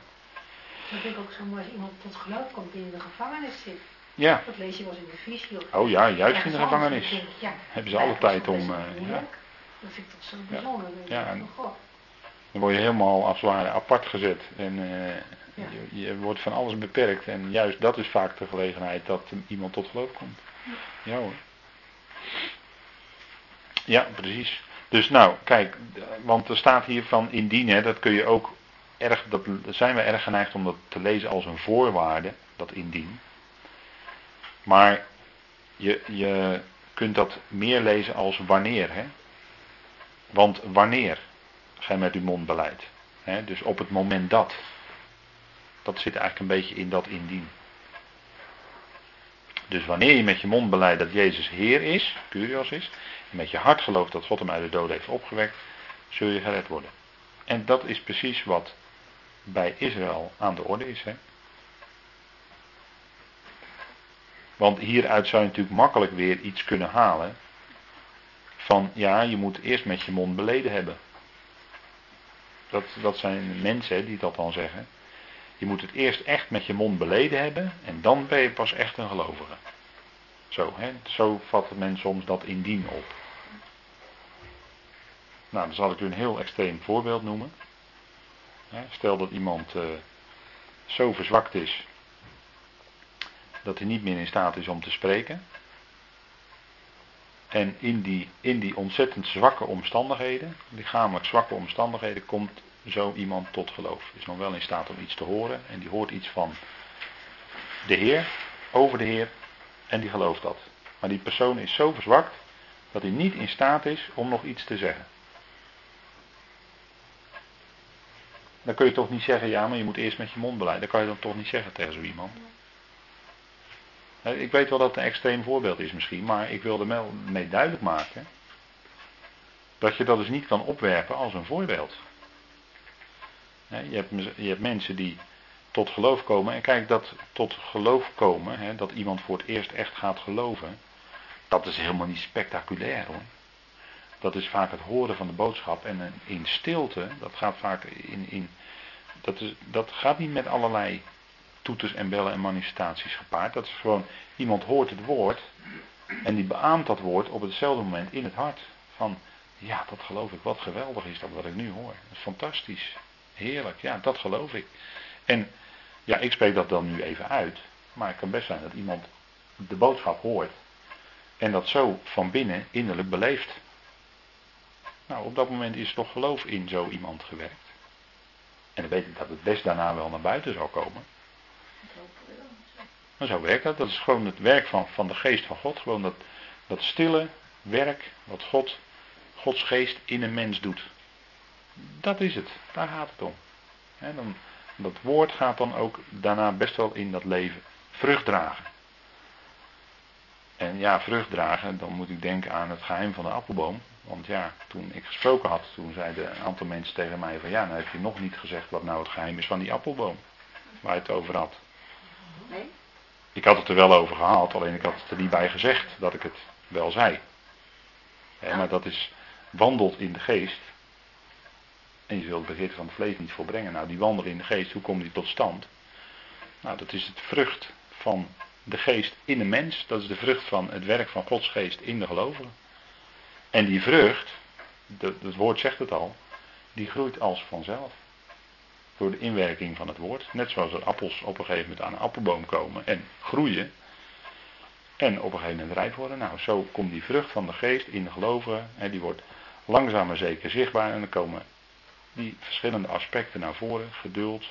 Dat vind ik ook zo mooi als iemand tot geloof komt die in de gevangenis zit. Ja, Dat lees je wel eens in de visie. Oh ja, juist in de gevangenis. Denk ja, Hebben ze alle tijd om. eh, ja. Dat vind ik toch zo bijzonder. Denk Ja, en-. Dan word je helemaal als het ware apart gezet. En eh, Ja. je, je wordt van alles beperkt. En juist dat is vaak de gelegenheid dat iemand tot geloof komt. Ja hoor. Ja, precies. Dus nou, kijk, want er staat hier van indien, hè, dat kun je ook erg, dat zijn we erg geneigd om dat te lezen als een voorwaarde, dat indien. Maar je, je kunt dat meer lezen als wanneer, hè. Want wanneer gij met uw mond beleidt. Hè, dus op het moment dat. Dat zit eigenlijk een beetje in dat indien. Dus wanneer je met je mond beleidt dat Jezus Heer is, Curios is, met je hart gelooft dat God hem uit de dood heeft opgewekt, zul je gered worden. En dat is precies wat bij Israël aan de orde is. Hè? Want hieruit zou je natuurlijk makkelijk weer iets kunnen halen. Van ja, je moet eerst met je mond beleden hebben. Dat, dat zijn mensen die dat dan zeggen. Je moet het eerst echt met je mond beleden hebben en dan ben je pas echt een gelovige. Zo, hè? Zo vat men soms dat indien op. Nou, dan zal ik u een heel extreem voorbeeld noemen. Stel dat iemand eh, zo verzwakt is dat hij niet meer in staat is om te spreken. En in die, in die ontzettend zwakke omstandigheden, lichamelijk zwakke omstandigheden, komt zo iemand tot geloof. Is nog wel in staat om iets te horen en die hoort iets van de Heer, over de Heer en die gelooft dat. Maar die persoon is zo verzwakt dat hij niet in staat is om nog iets te zeggen. Dan kun je toch niet zeggen, ja, maar je moet eerst met je mond beleiden. Dat kan je dan toch niet zeggen tegen zo iemand. Ik weet wel dat het een extreem voorbeeld is misschien, maar ik wilde wel mee duidelijk maken dat je dat dus niet kan opwerpen als een voorbeeld. Je hebt, je hebt mensen die tot geloof komen. En kijk, dat tot geloof komen, dat iemand voor het eerst echt gaat geloven, dat is helemaal niet spectaculair hoor. Dat is vaak het horen van de boodschap en in stilte, dat gaat vaak in. in dat, is, dat gaat niet met allerlei toeters en bellen en manifestaties gepaard. Dat is gewoon, iemand hoort het woord en die beaamt dat woord op hetzelfde moment in het hart. Van, ja, dat geloof ik, wat geweldig is dat wat ik nu hoor. Fantastisch, heerlijk, ja, dat geloof ik. En ja, ik spreek dat dan nu even uit, maar het kan best zijn dat iemand de boodschap hoort en dat zo van binnen innerlijk beleeft. Nou, op dat moment is toch geloof in zo iemand gewerkt. En dan weet ik dat het best daarna wel naar buiten zal komen. Maar zo werkt dat. Dat is gewoon het werk van, van de geest van God. Gewoon dat, dat stille werk wat God, Gods geest in een mens doet. Dat is het. Daar gaat het om. dan, dat woord gaat dan ook daarna best wel in dat leven vrucht dragen. En ja, vrucht dragen, dan moet ik denken aan het geheim van de appelboom. Want ja, toen ik gesproken had, toen zeiden een aantal mensen tegen mij van ja, nou heb je nog niet gezegd wat nou het geheim is van die appelboom. Waar je het over had. Nee? Ik had het er wel over gehad, alleen ik had het er niet bij gezegd dat ik het wel zei. maar dat is wandelt in de geest. En je zult het begeerte van het vlees niet volbrengen. Nou, die wandel in de geest, hoe komt die tot stand? Nou, dat is het vrucht van de geest in de mens. Dat is de vrucht van het werk van Gods geest in de gelovigen. En die vrucht, het woord zegt het al, die groeit als vanzelf. Door de inwerking van het woord. Net zoals er appels op een gegeven moment aan een appelboom komen en groeien. En op een gegeven moment rijp worden. Nou, zo komt die vrucht van de geest in de gelovigen. En die wordt langzaam maar zeker zichtbaar. En dan komen die verschillende aspecten naar voren. Geduld.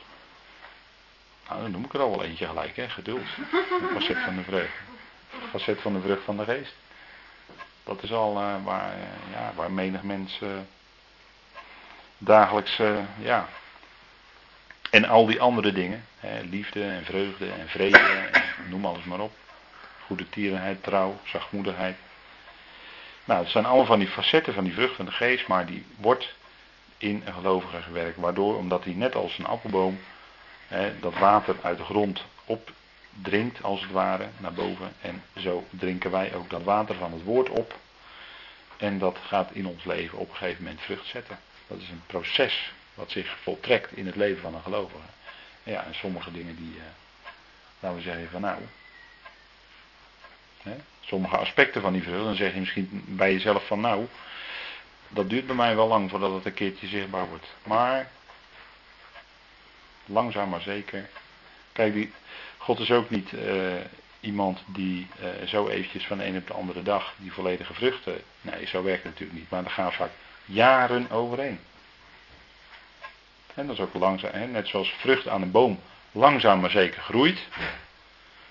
Nou, dan noem ik er al wel eentje gelijk, hè. Geduld. Een facet van de vrucht. Facet van de vrucht van de geest. Dat is al uh, waar, uh, ja, waar menig mens uh, dagelijks, ja. En al die andere dingen, hè, liefde en vreugde en vrede, noem alles maar op. Goede tierenheid, trouw, zachtmoedigheid. Nou, het zijn allemaal van die facetten van die vrucht van de geest, maar die wordt in een gelovige gewerkt. Waardoor, omdat hij net als een appelboom hè, dat water uit de grond op drinkt als het ware naar boven. En zo drinken wij ook dat water van het woord op. En dat gaat in ons leven op een gegeven moment vrucht zetten. Dat is een proces wat zich voltrekt in het leven van een gelovige. Ja, en sommige dingen die, uh, laten we zeggen van nou, hè, sommige aspecten van die vrucht, dan zeg je misschien bij jezelf van nou, dat duurt bij mij wel lang voordat het een keertje zichtbaar wordt. Maar, langzaam maar zeker. Kijk, die, God is ook niet uh, iemand die uh, zo eventjes van de een op de andere dag die volledige vruchten. Nee, zo werkt het natuurlijk niet. Maar er gaan vaak jaren overheen. En dat is ook langzaam, hè? net zoals vrucht aan een boom langzaam maar zeker groeit.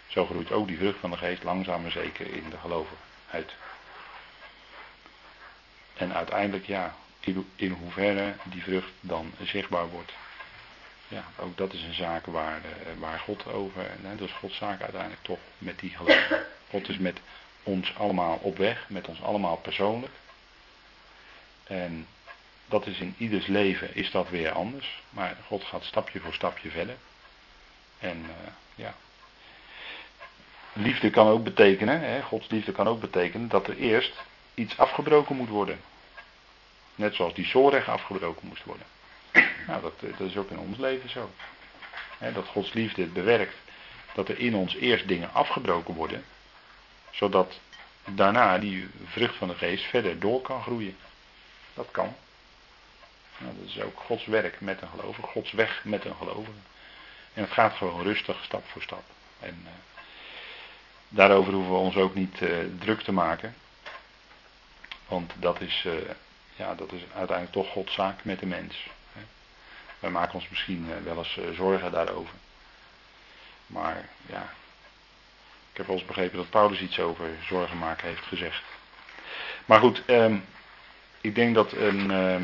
Zo groeit ook die vrucht van de geest langzaam maar zeker in de geloven uit. En uiteindelijk, ja, in, in hoeverre die vrucht dan zichtbaar wordt. Ja, ook dat is een zaak waar, uh, waar God over, hè, dat is Gods zaak uiteindelijk toch met die geloven. God is met ons allemaal op weg, met ons allemaal persoonlijk. En dat is in ieders leven is dat weer anders. Maar God gaat stapje voor stapje verder. En uh, ja. Liefde kan ook betekenen, hè, Gods liefde kan ook betekenen dat er eerst iets afgebroken moet worden. Net zoals die zorg afgebroken moest worden. Nou, dat, eh, dat is ook in ons leven zo. dat Gods liefde bewerkt dat er in ons eerst dingen afgebroken worden, zodat daarna die vrucht van de geest verder door kan groeien. Dat kan. Nou, dat is ook Gods werk met een gelovige, Gods weg met een gelovige. En het gaat gewoon rustig, stap voor stap. En uh, daarover hoeven we ons ook niet uh, druk te maken. Want dat is, eh, ja, dat is uiteindelijk toch Gods zaak met de mens. Wij maken ons misschien eh, wel eens eh, zorgen daarover. Maar ja, ik heb wel eens begrepen dat Paulus iets over zorgen maken heeft gezegd. Maar goed, ehm, ik denk dat een, ehm,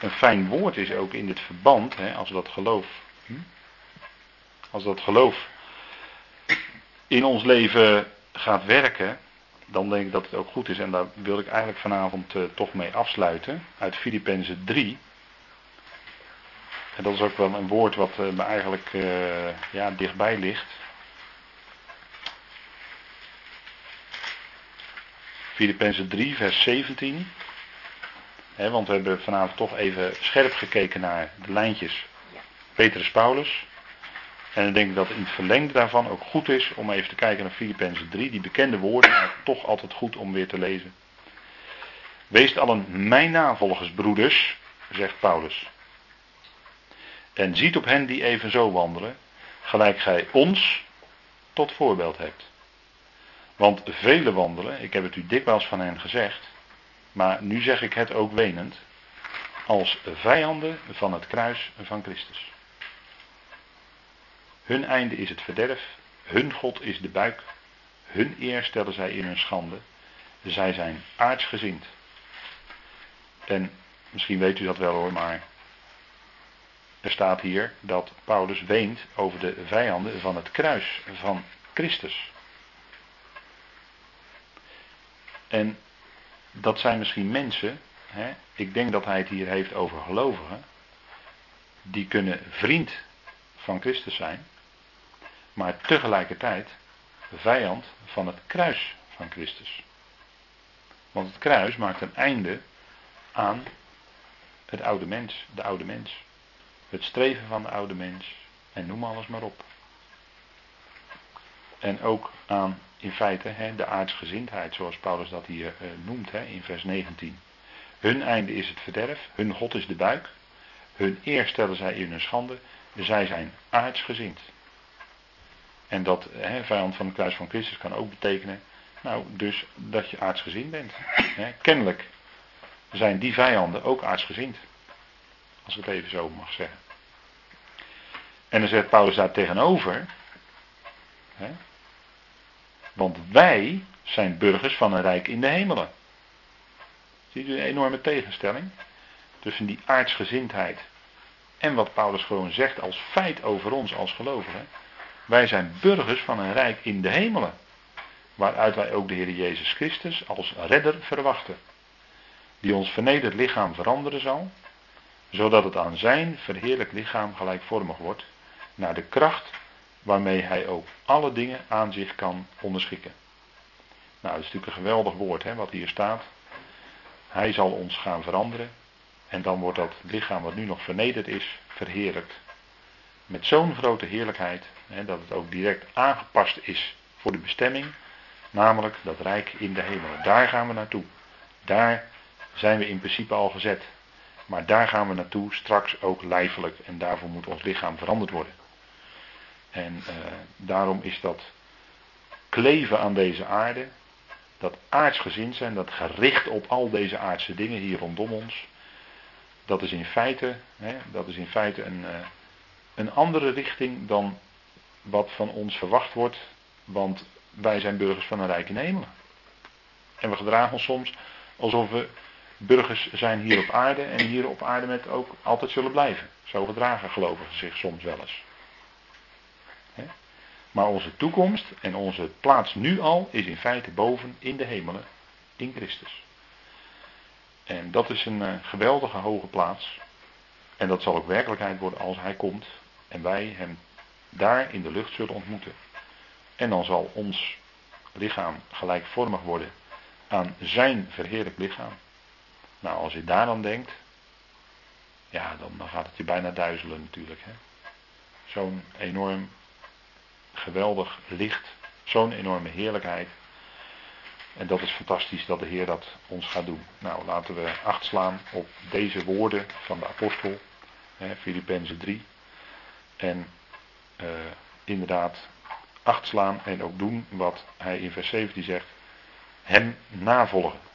een fijn woord is ook in dit verband, hè, als dat geloof. Hm? Als dat geloof in ons leven gaat werken, dan denk ik dat het ook goed is. En daar wil ik eigenlijk vanavond uh, toch mee afsluiten. Uit Filippenzen 3. En dat is ook wel een woord wat uh, me eigenlijk uh, ja, dichtbij ligt. Filippenzen 3, vers 17. He, want we hebben vanavond toch even scherp gekeken naar de lijntjes Petrus Paulus. En ik denk dat in het verlengde daarvan ook goed is om even te kijken naar Filippenzen 3, die bekende woorden, maar toch altijd goed om weer te lezen. Wees allen mijn navolgers, broeders, zegt Paulus. En ziet op hen die even zo wandelen, gelijk gij ons tot voorbeeld hebt. Want vele wandelen, ik heb het u dikwijls van hen gezegd, maar nu zeg ik het ook wenend, als vijanden van het kruis van Christus. Hun einde is het verderf, hun God is de buik, hun eer stellen zij in hun schande, zij zijn aardsgezind. En misschien weet u dat wel hoor, maar er staat hier dat Paulus weent over de vijanden van het kruis van Christus. En dat zijn misschien mensen, hè, ik denk dat hij het hier heeft over gelovigen, die kunnen vriend van Christus zijn, maar tegelijkertijd vijand van het kruis van Christus. Want het kruis maakt een einde aan het oude mens, de oude mens. Het streven van de oude mens en noem alles maar op. En ook aan in feite hè, de aardsgezindheid, zoals Paulus dat hier eh, noemt hè, in vers 19. Hun einde is het verderf, hun God is de buik, hun eer stellen zij in hun schande, zij zijn aardsgezind. En dat hè, vijand van het kruis van Christus kan ook betekenen, nou, dus dat je aardsgezind bent. Hè. Kennelijk zijn die vijanden ook aardsgezind. Als ik het even zo mag zeggen. En dan zegt Paulus daar tegenover, hè, want wij zijn burgers van een rijk in de hemelen. Ziet u een enorme tegenstelling? Tussen die aardsgezindheid en wat Paulus gewoon zegt als feit over ons als gelovigen. Wij zijn burgers van een rijk in de hemelen. Waaruit wij ook de Heer Jezus Christus als redder verwachten. Die ons vernederd lichaam veranderen zal. Zodat het aan zijn verheerlijk lichaam gelijkvormig wordt. Naar de kracht waarmee hij ook alle dingen aan zich kan onderschikken. Nou, dat is natuurlijk een geweldig woord hè, wat hier staat. Hij zal ons gaan veranderen. En dan wordt dat lichaam wat nu nog vernederd is, verheerlijkt. Met zo'n grote heerlijkheid hè, dat het ook direct aangepast is voor de bestemming. Namelijk dat rijk in de hemel. Daar gaan we naartoe. Daar zijn we in principe al gezet. Maar daar gaan we naartoe straks ook lijfelijk. En daarvoor moet ons lichaam veranderd worden. En uh, daarom is dat kleven aan deze aarde, dat aardsgezind zijn, dat gericht op al deze aardse dingen hier rondom ons, dat is in feite, hè, dat is in feite een, uh, een andere richting dan wat van ons verwacht wordt, want wij zijn burgers van een rijke hemelen. En we gedragen ons soms alsof we burgers zijn hier op aarde en hier op aarde met ook altijd zullen blijven. Zo gedragen gelovigen zich soms wel eens. Maar onze toekomst en onze plaats nu al is in feite boven in de hemelen in Christus. En dat is een uh, geweldige hoge plaats. En dat zal ook werkelijkheid worden als hij komt en wij hem daar in de lucht zullen ontmoeten. En dan zal ons lichaam gelijkvormig worden aan zijn verheerlijk lichaam. Nou, als je daar dan denkt, ja, dan, dan gaat het je bijna duizelen natuurlijk. Zo'n enorm geweldig licht, zo'n enorme heerlijkheid. En dat is fantastisch dat de Heer dat ons gaat doen. Nou, laten we acht slaan op deze woorden van de apostel, Filippenzen 3. En uh, inderdaad acht slaan en ook doen wat hij in vers 17 zegt. Hem navolgen.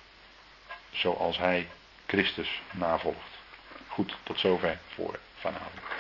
Zoals hij Christus navolgt. Goed, tot zover voor vanavond.